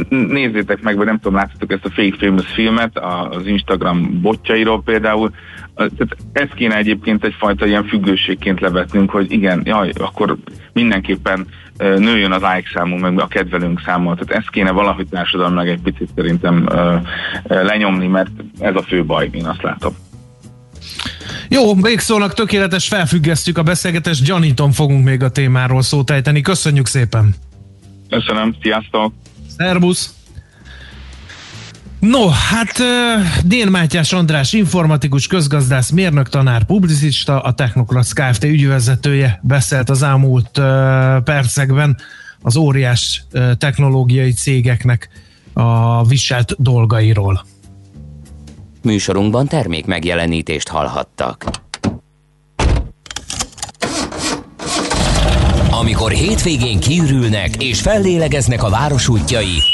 [SPEAKER 7] nézzétek meg, vagy nem tudom, láttatok ezt a Fake Famous filmet, az Instagram botjairól például. Tehát ez kéne egyébként egyfajta ilyen függőségként levetnünk, hogy igen, jaj, akkor mindenképpen nőjön az like számunk, meg a kedvelünk száma. Tehát ezt kéne valahogy társadalomnak egy picit szerintem lenyomni, mert ez a fő baj, én azt látom.
[SPEAKER 6] Jó, végszónak tökéletes, felfüggesztjük a beszélgetést, gyanítom fogunk még a témáról szót ejteni. Köszönjük szépen!
[SPEAKER 7] Köszönöm, sziasztok!
[SPEAKER 6] Szerbusz! No, hát Dén Mátyás András, informatikus, közgazdász, mérnök, tanár, publicista, a Technokrat Kft. ügyvezetője beszélt az elmúlt percekben az óriás technológiai cégeknek a viselt dolgairól.
[SPEAKER 2] Műsorunkban termék megjelenítést hallhattak. Amikor hétvégén kiürülnek és fellélegeznek a város útjai,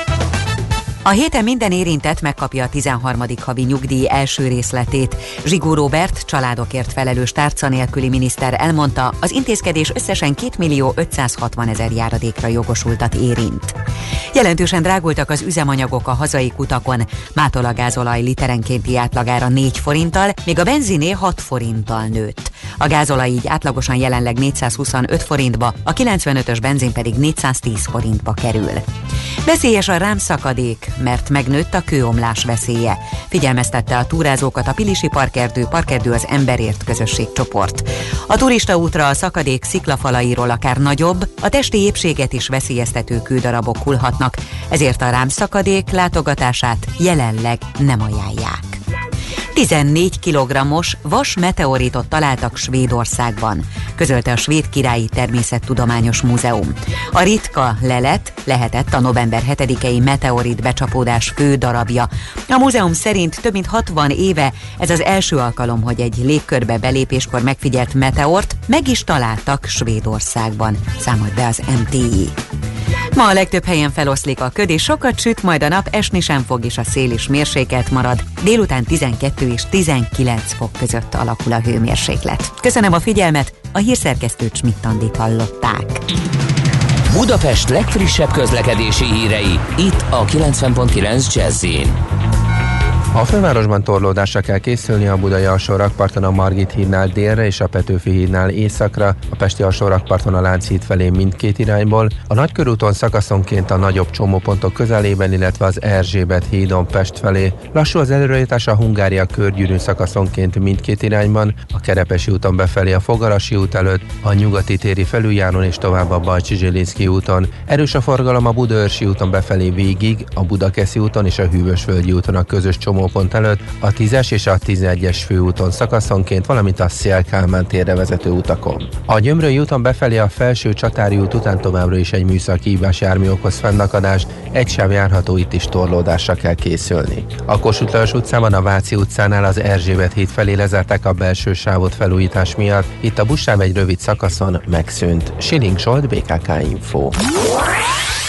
[SPEAKER 3] A héten minden érintett megkapja a 13. havi nyugdíj első részletét. Zsigó Robert, családokért felelős tárca nélküli miniszter elmondta, az intézkedés összesen 2 millió 560 ezer járadékra jogosultat érint. Jelentősen drágultak az üzemanyagok a hazai kutakon, mától a gázolaj literenkénti átlagára 4 forinttal, míg a benziné 6 forinttal nőtt. A gázolaj így átlagosan jelenleg 425 forintba, a 95-ös benzin pedig 410 forintba kerül. Veszélyes a rámszakadék, mert megnőtt a kőomlás veszélye. Figyelmeztette a túrázókat a Pilisi Parkerdő, Parkerdő az Emberért közösségcsoport. A turista útra a szakadék sziklafalairól akár nagyobb, a testi épséget is veszélyeztető kődarabok hullhatnak, ezért a rámszakadék látogatását jelenleg nem ajánlják. 14 kg-os vas meteoritot találtak Svédországban, közölte a Svéd Királyi Természettudományos Múzeum. A ritka lelet lehetett a november 7-i meteorit becsapódás fő darabja. A múzeum szerint több mint 60 éve ez az első alkalom, hogy egy légkörbe belépéskor megfigyelt meteort meg is találtak Svédországban, számolt be az MTI. Ma a legtöbb helyen feloszlik a köd, és sokat süt, majd a nap esni sem fog, és a szél is mérsékelt marad. Délután 12 és 19 fok között alakul a hőmérséklet. Köszönöm a figyelmet, a hírszerkesztő Csmittandit hallották.
[SPEAKER 2] Budapest legfrissebb közlekedési hírei, itt a 90.9 jazz
[SPEAKER 9] A fővárosban torlódásra kell készülni a budai alsó a Margit hídnál délre és a Petőfi hídnál északra, a Pesti alsó a Lánchíd felé mindkét irányból, a Nagykörúton szakaszonként a nagyobb csomópontok közelében, illetve az Erzsébet hídon Pest felé. Lassú az előrejutás a Hungária körgyűrűn szakaszonként mindkét irányban, a Kerepesi úton befelé a Fogarasi út előtt, a Nyugati téri felüljáron és tovább a Bajcsi Zsilinszki úton. Erős a forgalom a Budaörsi úton befelé végig, a Budakeszi úton és a Hűvösvölgyi úton a közös csomópont előtt, a 10-es és a 11-es főúton szakaszonként, valamint a Szél Kálmán térre vezető utakon. A Gyömrői úton befelé a felső Csatári út után továbbra is egy műszaki hívás jármű okoz fennakadást, egy sáv járható itt is torlódásra kell készülni. A Kossuth utcában a Váci utcánál az Erzsébet híd felé lezárták a belső sávot felújítás miatt, itt a buszsáv egy rövid szakaszon megszűnt. Siling Zsolt, BKK Info.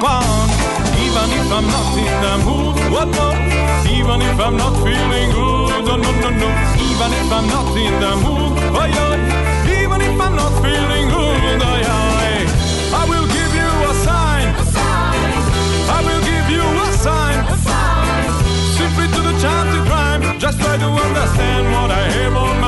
[SPEAKER 10] Want. Even if I'm not in the mood, what no? Even if I'm not feeling good, oh no no no. Even if I'm not in the mood, oh yeah. Even if I'm not feeling good, oh yeah. I will give you a sign. A sign. I will give you a sign. A sign. Simply to the chanted rhyme. Just try to understand what I have on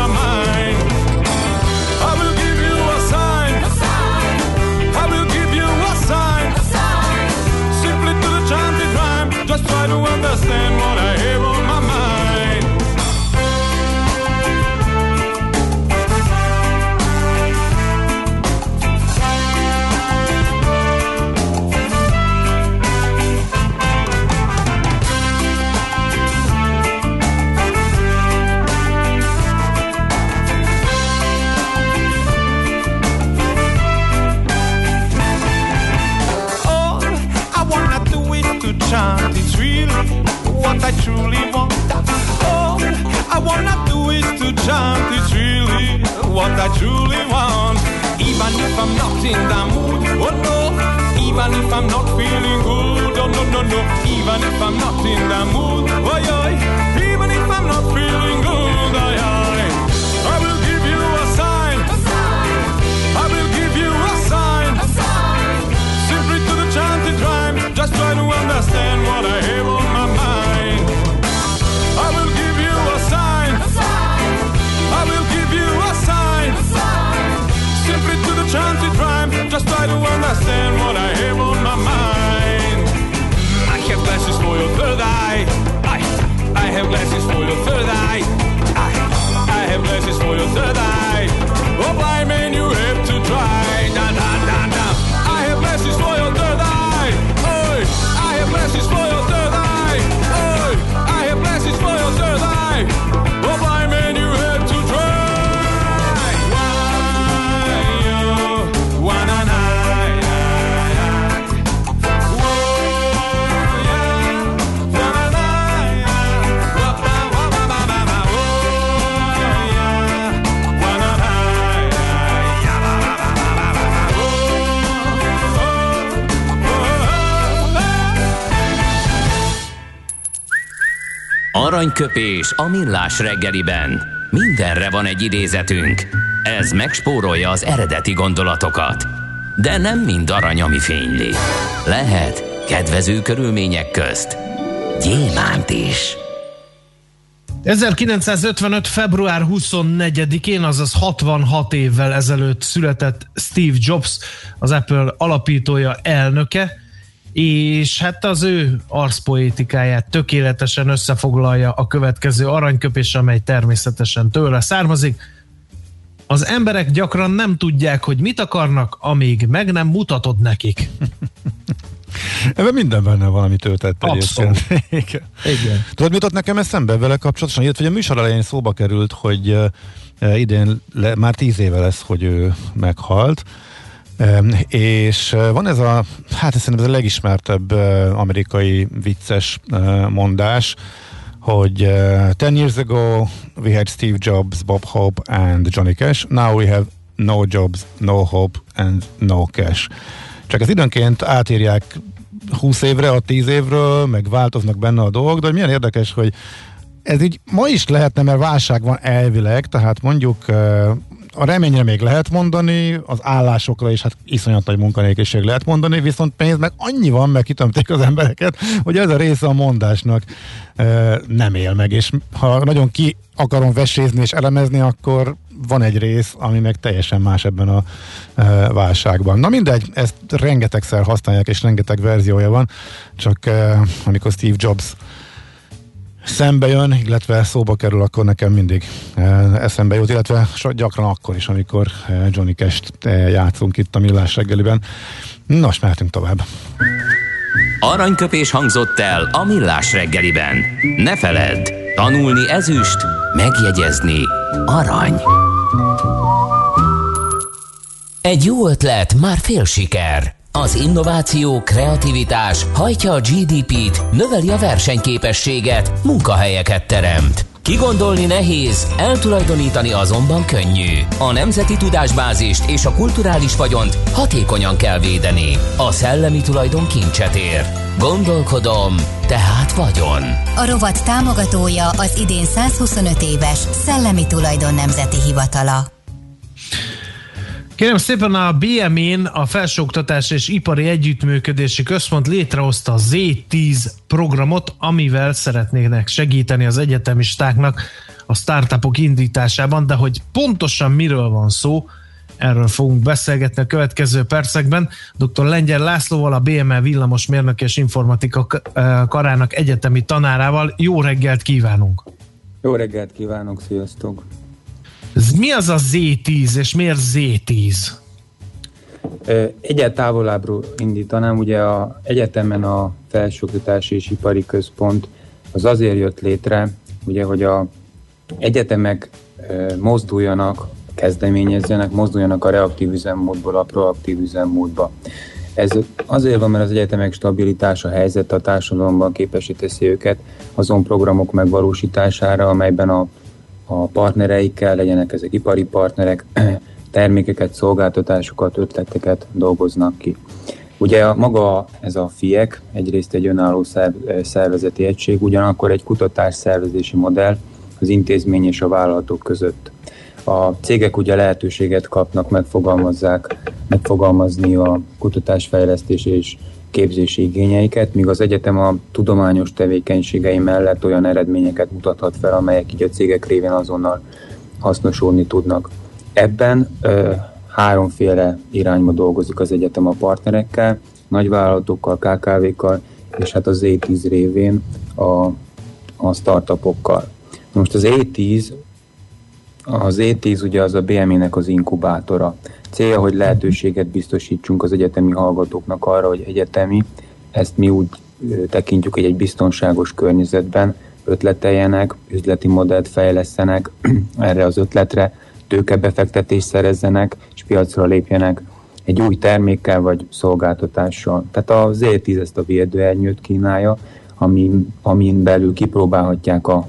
[SPEAKER 10] try to understand what what I truly want. All I wanna do is to chant. It's really what I truly want. Even if I'm not in the mood, oh no. Even if I'm not feeling good, oh no no no. Even if I'm not in the mood, oh yeah. Even if I'm not feeling good, oh yeah. I will give you a sign. I will give you a sign. Simply to the chanted rhyme. Just try to understand what I have To rhyme. Just try to understand what I have on my mind. I have glasses for your third eye. I, I have glasses for your third eye.
[SPEAKER 2] Aranyköpés a millás reggeliben. Mindenre van egy idézetünk. Ez megspórolja az eredeti gondolatokat. De nem mind arany, ami fényli. Lehet kedvező körülmények közt gyémánt is.
[SPEAKER 6] 1955. február 24-én, azaz 66 évvel ezelőtt született Steve Jobs, az Apple alapítója, elnöke, és hát az ő arszpoétikáját tökéletesen összefoglalja a következő aranyköpés, amely természetesen tőle származik. Az emberek gyakran nem tudják, hogy mit akarnak, amíg meg nem mutatod nekik. [LAUGHS]
[SPEAKER 5] Ebben minden benne van, amit ő tett
[SPEAKER 6] Abszolút.
[SPEAKER 5] egyébként. [LAUGHS] Igen.
[SPEAKER 6] Igen.
[SPEAKER 5] Tudod, mi jutott nekem eszembe vele kapcsolatosan? Illetve, hogy a műsor elején szóba került, hogy uh, uh, idén le, már tíz éve lesz, hogy ő meghalt. És uh, van ez a, hát szerintem ez a legismertebb uh, amerikai vicces uh, mondás, hogy uh, 10 years ago we had Steve Jobs, Bob Hope and Johnny Cash. Now we have no jobs, no hope and no cash. Csak ez időnként átírják 20 évre, a 10 évről, meg változnak benne a dolgok, de hogy milyen érdekes, hogy ez így ma is lehetne, mert válság van elvileg, tehát mondjuk eh, a reményre még lehet mondani, az állásokra is hát iszonyat nagy munkanélküliség lehet mondani, viszont pénz meg annyi van, meg kitömték az embereket, hogy ez a része a mondásnak e, nem él meg, és ha nagyon ki akarom vesézni és elemezni, akkor van egy rész, ami meg teljesen más ebben a e, válságban. Na mindegy, ezt rengetegszer használják, és rengeteg verziója van, csak e, amikor Steve Jobs szembe jön, illetve szóba kerül, akkor nekem mindig e, eszembe jut, illetve gyakran akkor is, amikor e, Johnny Cash-t e, játszunk itt a Millás reggeliben. Nos, mehetünk tovább.
[SPEAKER 11] Aranyköpés hangzott el a Millás reggeliben. Ne feledd, tanulni ezüst, megjegyezni arany. Egy jó ötlet, már fél siker. Az innováció, kreativitás hajtja a GDP-t, növeli a versenyképességet, munkahelyeket teremt. Kigondolni nehéz, eltulajdonítani azonban könnyű. A nemzeti tudásbázist és a kulturális vagyont hatékonyan kell védeni. A szellemi tulajdon kincset ér. Gondolkodom, tehát vagyon.
[SPEAKER 12] A rovat támogatója az idén 125 éves Szellemi Tulajdon Nemzeti Hivatala.
[SPEAKER 6] Kérem szépen a BMN, a Felsőoktatás és Ipari Együttműködési Központ létrehozta a Z10 programot, amivel szeretnének segíteni az egyetemistáknak a startupok indításában, de hogy pontosan miről van szó, erről fogunk beszélgetni a következő percekben. Dr. Lengyel Lászlóval, a BML villamosmérnök és informatika karának egyetemi tanárával. Jó reggelt kívánunk!
[SPEAKER 13] Jó reggelt kívánok, sziasztok!
[SPEAKER 6] Mi az a Z10, és miért Z10?
[SPEAKER 13] Egyet távolábbról indítanám, ugye a egyetemen a Felsőoktatási és Ipari Központ az azért jött létre, ugye, hogy a egyetemek mozduljanak, kezdeményezzenek, mozduljanak a reaktív üzemmódból a proaktív üzemmódba. Ez azért van, mert az egyetemek stabilitása, helyzet a társadalomban képesíteszi őket azon programok megvalósítására, amelyben a a partnereikkel, legyenek ezek ipari partnerek, [CLEARS THROAT] termékeket, szolgáltatásokat, ötleteket dolgoznak ki. Ugye a, maga ez a FIEK egyrészt egy önálló szervezeti egység, ugyanakkor egy kutatás szervezési modell az intézmény és a vállalatok között. A cégek ugye lehetőséget kapnak, megfogalmazzák, megfogalmazni a kutatásfejlesztés és képzési igényeiket, míg az egyetem a tudományos tevékenységei mellett olyan eredményeket mutathat fel, amelyek így a cégek révén azonnal hasznosulni tudnak. Ebben ö, háromféle irányba dolgozik az egyetem a partnerekkel, nagyvállalatokkal, KKV-kkal, és hát az E10 révén a, a startupokkal. Most az E10, az E10 ugye az a BME-nek az inkubátora. Célja, hogy lehetőséget biztosítsunk az egyetemi hallgatóknak arra, hogy egyetemi, ezt mi úgy tekintjük, hogy egy biztonságos környezetben ötleteljenek, üzleti modellt fejlesztenek [CLEARS THROAT] erre az ötletre, tőkebefektetést szerezzenek, és piacra lépjenek egy új termékkel vagy szolgáltatással. Tehát az Z10 ezt a védőernyőt kínálja, amin, amin belül kipróbálhatják a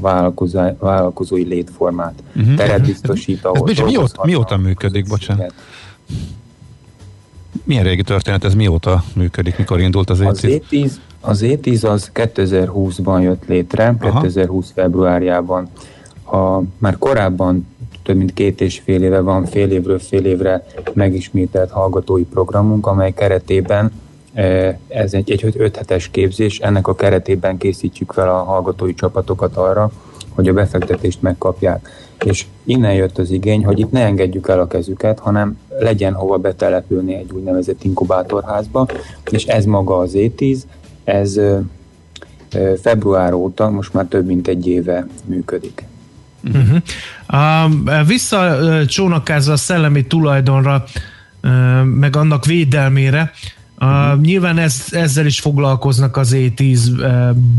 [SPEAKER 13] vállalkozói létformát. Uh-huh. Teret biztosít,
[SPEAKER 5] ahol Ez mióta, mióta működik, bocsánat? Milyen régi történet ez? Mióta működik? Mikor indult az
[SPEAKER 13] E10? Az E10 az, E10 az 2020-ban jött létre, Aha. 2020 februárjában. A, már korábban több mint két és fél éve van, fél évről fél évre megismételt hallgatói programunk, amely keretében e, ez egy, egy 5 hetes képzés, ennek a keretében készítjük fel a hallgatói csapatokat arra, hogy a befektetést megkapják. És innen jött az igény, hogy itt ne engedjük el a kezüket, hanem legyen hova betelepülni egy úgynevezett inkubátorházba, és ez maga az E10, ez február óta, most már több mint egy éve működik.
[SPEAKER 6] Uh-huh. Uh, visszacsónakázva a szellemi tulajdonra, uh, meg annak védelmére, Uh, nyilván ez, ezzel is foglalkoznak az E10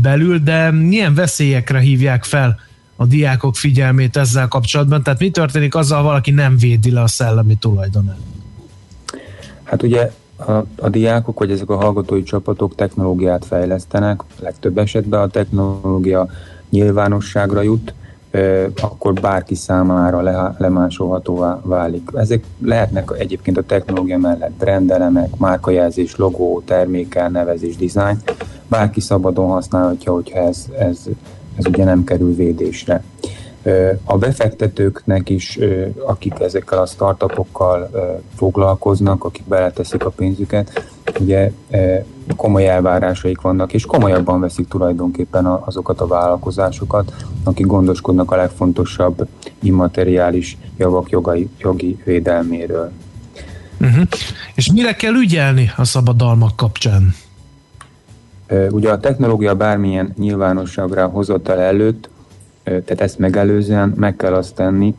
[SPEAKER 6] belül, de milyen veszélyekre hívják fel a diákok figyelmét ezzel kapcsolatban? Tehát mi történik azzal, valaki nem védi le a szellemi tulajdonát?
[SPEAKER 13] Hát ugye a, a diákok, vagy ezek a hallgatói csapatok technológiát fejlesztenek, legtöbb esetben a technológia nyilvánosságra jut, akkor bárki számára le, lemásolhatóvá válik. Ezek lehetnek egyébként a technológia mellett brandelemek, márkajelzés, logó, termékel, nevezés, dizájn. Bárki szabadon használhatja, hogyha ez, ez, ez ugye nem kerül védésre. A befektetőknek is, akik ezekkel a startupokkal foglalkoznak, akik beleteszik a pénzüket, ugye komoly elvárásaik vannak, és komolyabban veszik tulajdonképpen azokat a vállalkozásokat, akik gondoskodnak a legfontosabb immateriális javak jogai, jogi védelméről.
[SPEAKER 6] Uh-huh. És mire kell ügyelni a szabadalmak kapcsán?
[SPEAKER 13] Ugye a technológia bármilyen nyilvánosságra hozatal előtt tehát ezt megelőzően meg kell azt tenni,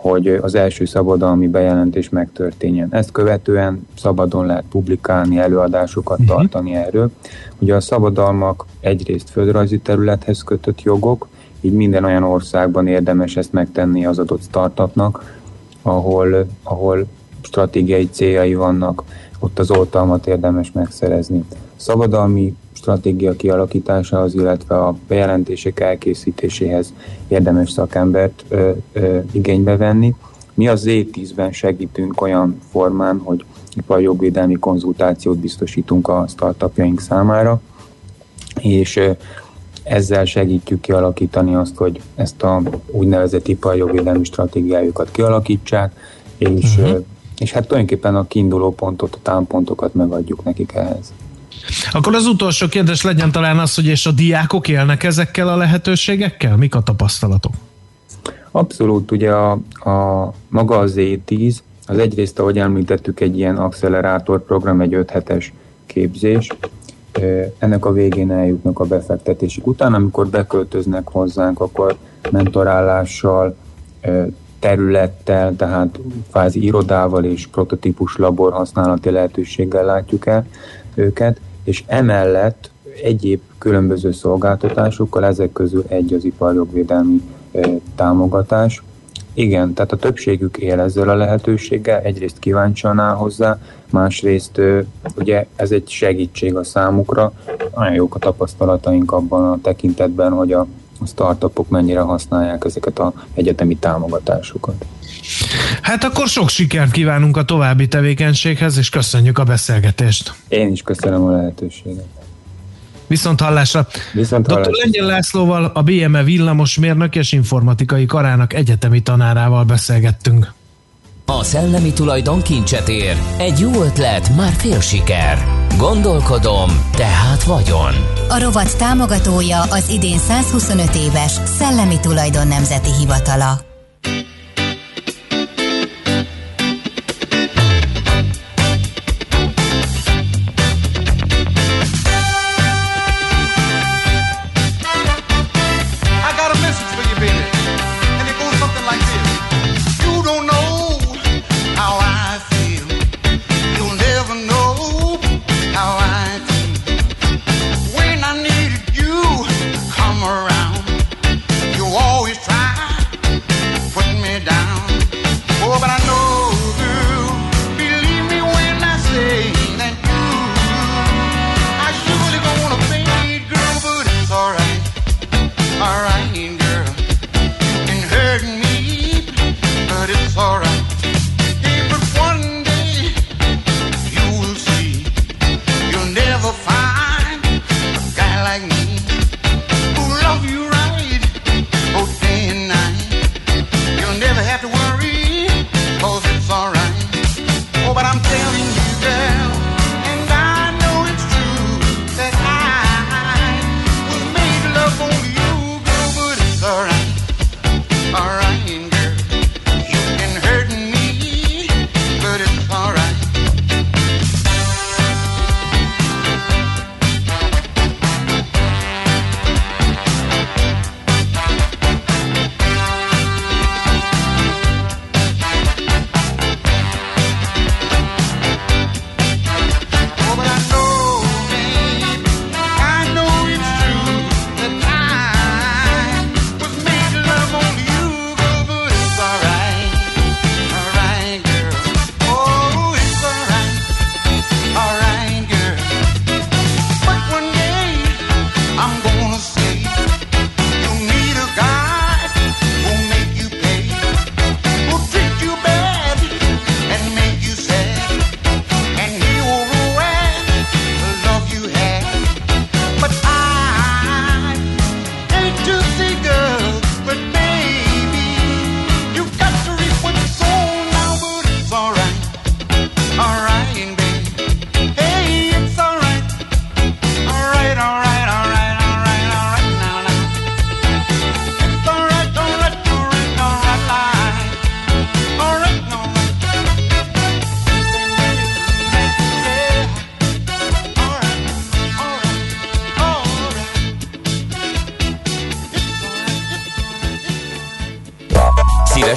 [SPEAKER 13] hogy az első szabadalmi bejelentés megtörténjen. Ezt követően szabadon lehet publikálni, előadásokat uh-huh. tartani erről. Ugye a szabadalmak egyrészt földrajzi területhez kötött jogok, így minden olyan országban érdemes ezt megtenni az adott startupnak, ahol, ahol stratégiai céljai vannak, ott az oltalmat érdemes megszerezni. Szabadalmi stratégia kialakításához, illetve a bejelentések elkészítéséhez érdemes szakembert ö, ö, igénybe venni. Mi az Z10-ben segítünk olyan formán, hogy iparjogvédelmi konzultációt biztosítunk a startupjaink számára, és ö, ezzel segítjük kialakítani azt, hogy ezt a úgynevezett iparjogvédelmi stratégiájukat kialakítsák, és, uh-huh. és hát tulajdonképpen a kiinduló pontot, a támpontokat megadjuk nekik ehhez.
[SPEAKER 6] Akkor az utolsó kérdés legyen talán az, hogy és a diákok élnek ezekkel a lehetőségekkel? Mik a tapasztalatok?
[SPEAKER 13] Abszolút, ugye a, a maga az Z10, az egyrészt, ahogy említettük, egy ilyen accelerátor program, egy 5 hetes képzés. Ennek a végén eljutnak a befektetésük. Utána, amikor beköltöznek hozzánk, akkor mentorálással, területtel, tehát fázi irodával és prototípus labor használati lehetőséggel látjuk el őket, és emellett egyéb különböző szolgáltatásokkal, ezek közül egy az iparjogvédelmi támogatás. Igen, tehát a többségük él ezzel a lehetőséggel, egyrészt kíváncsian áll hozzá, másrészt ugye ez egy segítség a számukra. Nagyon jók a tapasztalataink abban a tekintetben, hogy a startupok mennyire használják ezeket a egyetemi támogatásokat.
[SPEAKER 6] Hát akkor sok sikert kívánunk a további tevékenységhez, és köszönjük a beszélgetést.
[SPEAKER 13] Én is köszönöm a lehetőséget.
[SPEAKER 6] Viszont hallásra.
[SPEAKER 13] Viszont
[SPEAKER 6] hallásra. Dr. Lengyel Lászlóval, a BME villamosmérnök és informatikai karának egyetemi tanárával beszélgettünk.
[SPEAKER 2] A szellemi tulajdon kincset ér. Egy jó ötlet, már fél siker. Gondolkodom, tehát vagyon.
[SPEAKER 12] A rovat támogatója az idén 125 éves Szellemi Tulajdon Nemzeti Hivatala.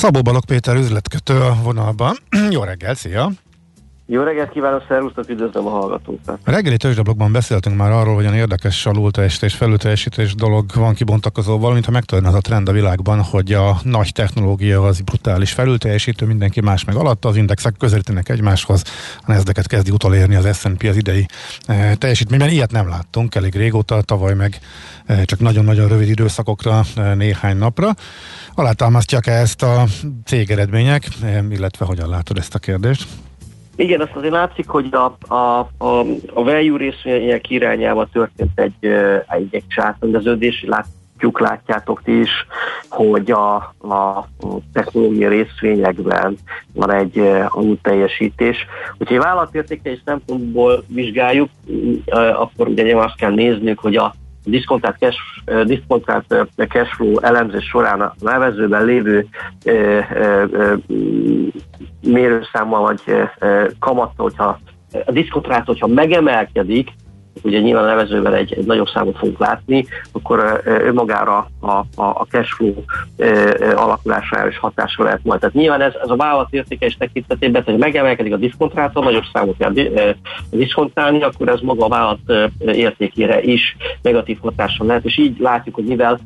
[SPEAKER 5] Szabó Balog Péter üzletkötő a vonalban. [CLEARS THROAT] Jó reggel, szia!
[SPEAKER 14] Jó reggelt kívánok, szervusztok, üdvözlöm a hallgatókat.
[SPEAKER 5] A reggeli tőzsdeblogban beszéltünk már arról, hogy olyan érdekes alulteljesítés, felülteljesítés dolog van kibontakozóval, mintha megtörne az a trend a világban, hogy a nagy technológia az brutális felülteljesítő, mindenki más meg alatt, az indexek közelítenek egymáshoz, a nezdeket kezdi utolérni az S&P az idei e, teljesítményben. Ilyet nem láttunk elég régóta, tavaly meg e, csak nagyon-nagyon rövid időszakokra, e, néhány napra. Alátámasztják-e ezt a cégeredmények, e, illetve hogyan látod ezt a kérdést?
[SPEAKER 14] Igen, azt azért látszik, hogy a, a, a, a value részvények irányába történt egy, egy, egy sátrendeződés, látjuk, látjátok ti is, hogy a, a technológiai részvényekben van egy alul teljesítés. Hogyha egy vállalatértékelés szempontból vizsgáljuk, akkor ugye azt kell néznünk, hogy a diszkontált cash, diszkontált cash flow elemzés során a nevezőben lévő mérőszámmal vagy kamatta, hogyha a diszkontrát, hogyha megemelkedik, ugye nyilván a nevezővel egy, egy nagyobb számot fogunk látni, akkor önmagára a, a, a cashflow alakulására is hatással lehet majd. Tehát nyilván ez, ez a vállalat értékelés tekintetében, hogy megemelkedik a diszkontrátor, nagyobb számot kell diszkontálni, akkor ez maga a vállalat értékére is negatív hatással lehet, és így látjuk, hogy mivel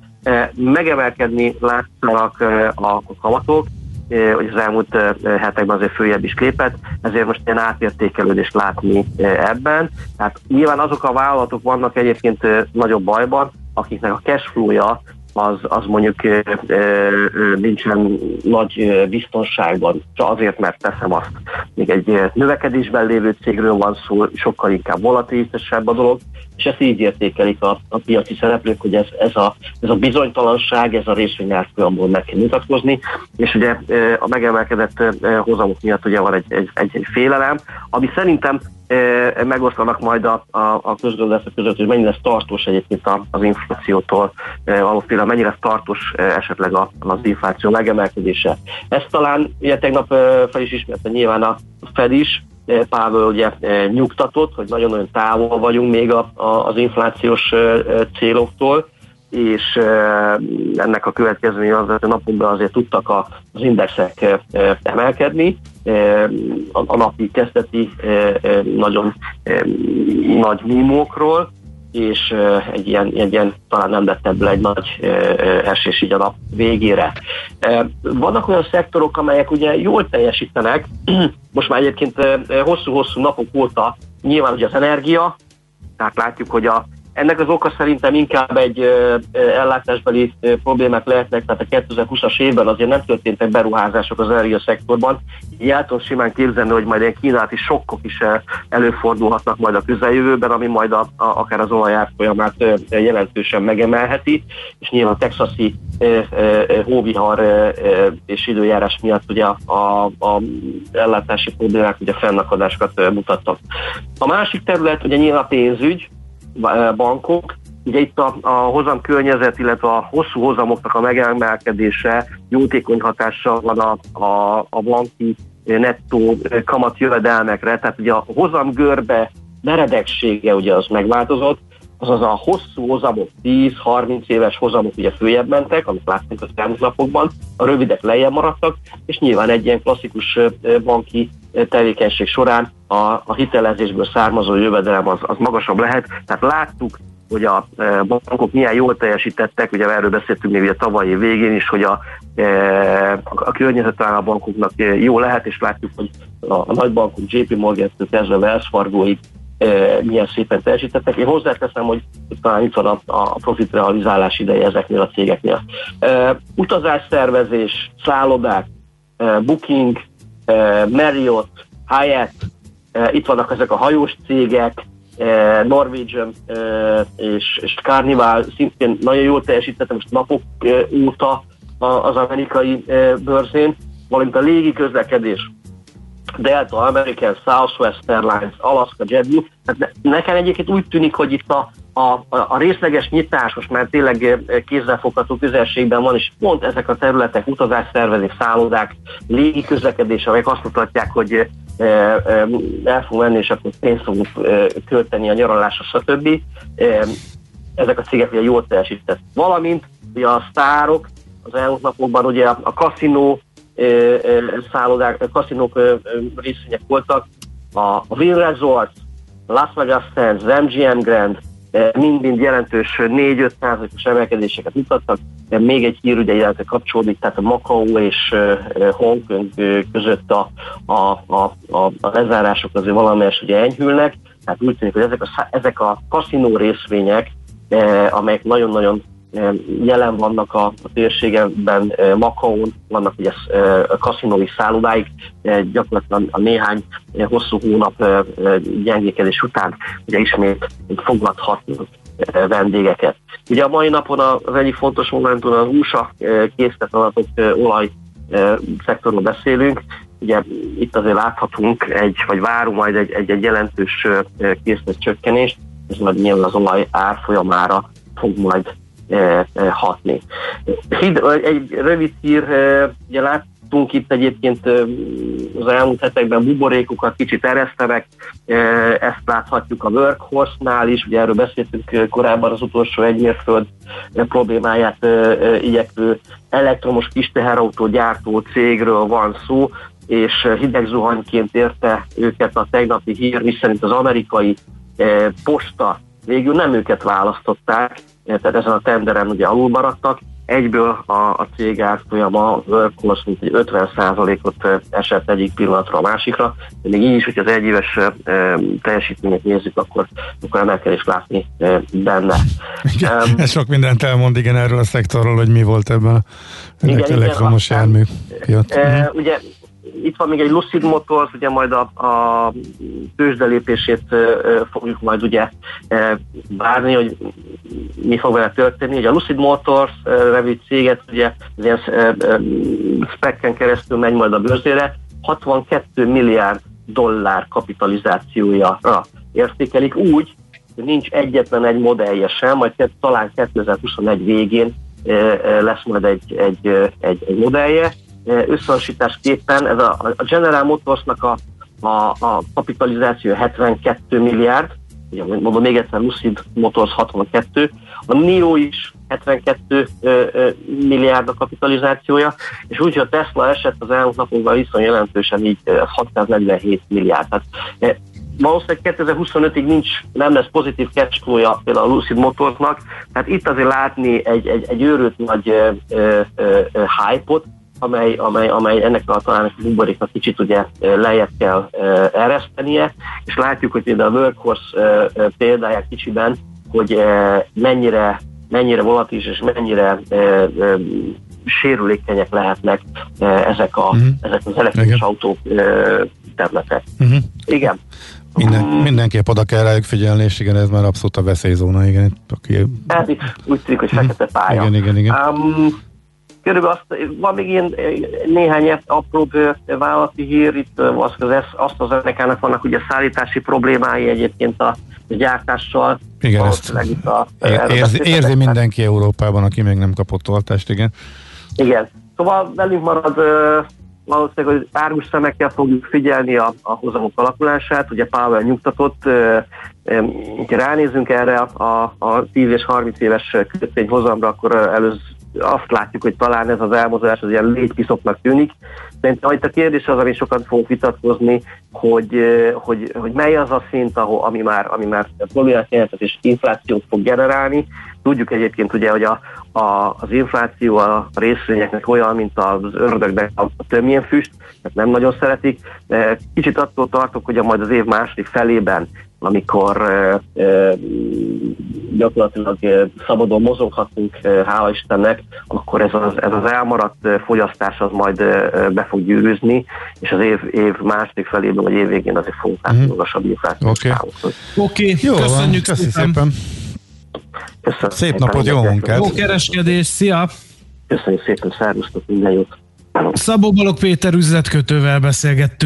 [SPEAKER 14] megemelkedni látszanak a kamatok, hogy az elmúlt hetekben azért följebb is lépett, ezért most ilyen átértékelődést látni ebben. Tehát nyilván azok a vállalatok vannak egyébként nagyobb bajban, akiknek a cash flow-ja az, az mondjuk nincsen nagy biztonságban, csak azért, mert teszem azt. Még egy növekedésben lévő cégről van szó, sokkal inkább volatilitesebb a dolog, és ezt így értékelik a, a piaci szereplők, hogy ez, ez, a, ez a bizonytalanság, ez a részvényárfolyamból meg kell mutatkozni, és ugye a megemelkedett hozamok miatt ugye van egy, egy, egy, egy félelem, ami szerintem megoszlanak majd a, a, a közgazdászok között, hogy mennyire tartós egyébként az inflációtól valószínűleg mennyire tartós esetleg az infláció megemelkedése. Ezt talán ugye tegnap fel is ismerte nyilván a Fed is, Pável ugye nyugtatott, hogy nagyon-nagyon távol vagyunk még a, a, az inflációs céloktól, és ennek a következménye az, hogy a napunkban azért tudtak az indexek emelkedni, a napi kezdeti nagyon nagy mímókról, és egy ilyen, egy ilyen talán nem lett ebből egy nagy esés így a nap végére. Vannak olyan szektorok, amelyek ugye jól teljesítenek, [CLEARS THROAT] most már egyébként hosszú-hosszú napok óta nyilván ugye az energia, tehát látjuk, hogy a ennek az oka szerintem inkább egy ellátásbeli problémák lehetnek, tehát a 2020-as évben azért nem történtek beruházások az energiaszektorban. Így el simán képzelni, hogy majd ilyen kínálati sokkok is előfordulhatnak majd a közeljövőben, ami majd a, a, akár az olajár folyamát ö, jelentősen megemelheti, és nyilván a texasi hóvihar és időjárás miatt ugye a, a, a ellátási problémák ugye fennakadásokat mutattak. A másik terület ugye nyilván a pénzügy, bankok. Ugye itt a, a hozam környezet, illetve a hosszú hozamoknak a megemelkedése jótékony hatással van a, a, a banki nettó kamat jövedelmekre, tehát ugye a hozam görbe meredeksége ugye az megváltozott, azaz a hosszú hozamok, 10-30 éves hozamok ugye följebb mentek, amit láttunk az elmúlt napokban, a rövidek lejjebb maradtak, és nyilván egy ilyen klasszikus banki tevékenység során a, a hitelezésből származó jövedelem az, az magasabb lehet. Tehát láttuk, hogy a bankok milyen jól teljesítettek, ugye erről beszéltünk még ugye tavalyi végén is, hogy a, a környezetben a bankoknak jó lehet, és látjuk, hogy a, a nagybankok JP Morgan-től kezdve Wells Fargoig milyen szépen teljesítettek. Én hozzáteszem, hogy talán itt van a, a profit realizálás ideje ezeknél a cégeknél. Utazásszervezés, szállodák, booking, Marriott, Hyatt, itt vannak ezek a hajós cégek, Norwegian és, és Carnival szintén nagyon jól teljesítettem most napok óta az amerikai bőrzén, valamint a légi közlekedés, Delta American, Southwest Airlines, Alaska JetBlue. Hát nekem egyébként úgy tűnik, hogy itt a, a, a részleges nyitás most már tényleg kézzelfogható közelségben van, és pont ezek a területek, utazásszervezés, szállodák, légi közlekedés, amelyek azt mutatják, hogy el fogunk menni, és akkor pénzt fogunk költeni a nyaralásra, stb. Ezek a cégek ugye jól teljesített. Valamint ugye a sztárok az elmúlt napokban ugye a kaszinó szállodák, kaszinók részvények voltak, a Win Resort, Las Vegas Sands, MGM Grand, mind-mind jelentős 4-5 százalékos emelkedéseket mutattak. Még egy hír ugye kapcsolódik, tehát a Macau és Hongkong között a, a, a, a, a lezárások azért valamelyes ugye enyhülnek, tehát úgy tűnik, hogy ezek a, ezek a kaszinó részvények, amelyek nagyon-nagyon jelen vannak a, a térségemben, Makaón, vannak ugye kaszinói szállodáik, gyakorlatilag a néhány hosszú hónap gyengékedés után ugye ismét fogadhatnak vendégeket. Ugye a mai napon az egyik fontos momentum az USA készített adatok olaj szektorról beszélünk, ugye itt azért láthatunk egy, vagy várunk majd egy, egy, egy jelentős készlet csökkenést, ez majd nyilván az olaj árfolyamára fog majd hatni. Hid, egy rövid hír, ugye láttunk itt egyébként az elmúlt hetekben buborékokat kicsit eresztenek, ezt láthatjuk a Workhorse-nál is, ugye erről beszéltünk korábban az utolsó egymérföld problémáját igyekvő elektromos kis teherautó gyártó cégről van szó, és hidegzuhanyként érte őket a tegnapi hír, miszerint az amerikai posta végül nem őket választották, tehát ezen a tenderen ugye alul maradtak, egyből a, a cég árfolyama, a Workhorse mint egy 50%-ot esett egyik pillanatra a másikra, de még így is, hogy az egyéves e, teljesítményet nézzük, akkor, akkor emelkedést látni e, benne.
[SPEAKER 5] Igen, um, ez [LAUGHS] sok mindent elmond igen erről a szektorról, hogy mi volt ebben. A
[SPEAKER 14] igen,
[SPEAKER 5] elektromos jármű
[SPEAKER 14] E, ugye itt van még egy Lucid Motors, ugye majd a, a tőzsdelépését fogjuk majd ugye várni, hogy mi fog vele történni. Ugye a Lucid Motors nevű céget ugye ilyen spekken keresztül megy majd a bőrzére, 62 milliárd dollár kapitalizációja értékelik. Úgy, hogy nincs egyetlen egy modellje sem, majd talán 2021 végén lesz majd egy, egy, egy, egy modellje, összehasonlításképpen ez a, a General Motorsnak a, a, a kapitalizáció 72 milliárd, ugye mondom még egyszer, Lucid Motors 62, a NIO is 72 ö, ö, milliárd a kapitalizációja, és úgy, hogy a Tesla esett az elmúlt napokban viszont jelentősen így 647 milliárd. Tehát valószínűleg 2025-ig nincs, nem lesz pozitív cashflow-ja például a Lucid Motorsnak, tehát itt azért látni egy, egy, egy őrült nagy ö, ö, hype-ot, amely, amely, amely ennek a talán a buboréknak kicsit ugye lejjebb kell eresztenie, és látjuk, hogy például a Workhorse példáját kicsiben, hogy mennyire, mennyire volatilis és mennyire sérülékenyek lehetnek ezek, a, uh-huh. ezek az elektromos autók területek. Uh-huh. Igen.
[SPEAKER 5] Minden, mindenképp oda kell rájuk figyelni, és igen, ez már abszolút a veszélyzóna, igen.
[SPEAKER 14] Aki... Hát itt úgy tűnik, hogy fekete pálya.
[SPEAKER 5] Igen, igen, igen. Um,
[SPEAKER 14] Körülbelül azt, van még ilyen néhány apróbb vállalati hír, itt az, azt az ennekának vannak ugye szállítási problémái egyébként a gyártással.
[SPEAKER 5] Igen, ezt itt a, érzi, érzi mindenki Európában, aki még nem kapott oltást, igen.
[SPEAKER 14] Igen. Szóval velünk marad valószínűleg, hogy árgus szemekkel fogjuk figyelni a, a hozamok alakulását. Ugye Powell nyugtatott, ha ránézünk erre a, a 10 és 30 éves kötvényhozamra, akkor előző azt látjuk, hogy talán ez az elmozás az ilyen létpiszoknak tűnik. Szerintem itt a kérdés az, ami sokat fogunk vitatkozni, hogy, hogy, hogy mely az a szint, ahol, ami már, ami már problémát jelentett és inflációt fog generálni. Tudjuk egyébként ugye, hogy a, a, az infláció a részvényeknek olyan, mint az ördögben a tömjén füst, tehát nem nagyon szeretik. Kicsit attól tartok, hogy a majd az év második felében amikor gyakorlatilag szabadon mozoghatunk, hála Istennek, akkor ez az, ez az elmaradt fogyasztás az majd be fog gyűrűzni, és az év, év második felében, vagy év végén azért fogunk látni mm. magasabb inflációt.
[SPEAKER 6] Oké, okay. okay. Jó, köszönjük
[SPEAKER 5] van, szépen. szépen.
[SPEAKER 14] Köszönöm
[SPEAKER 5] Szép szépen, napot, jó munkát!
[SPEAKER 6] Jó kereskedés, szia!
[SPEAKER 14] Köszönjük szépen, szervusztok, minden jót!
[SPEAKER 6] Szabó Balog Péter üzletkötővel beszélgettünk.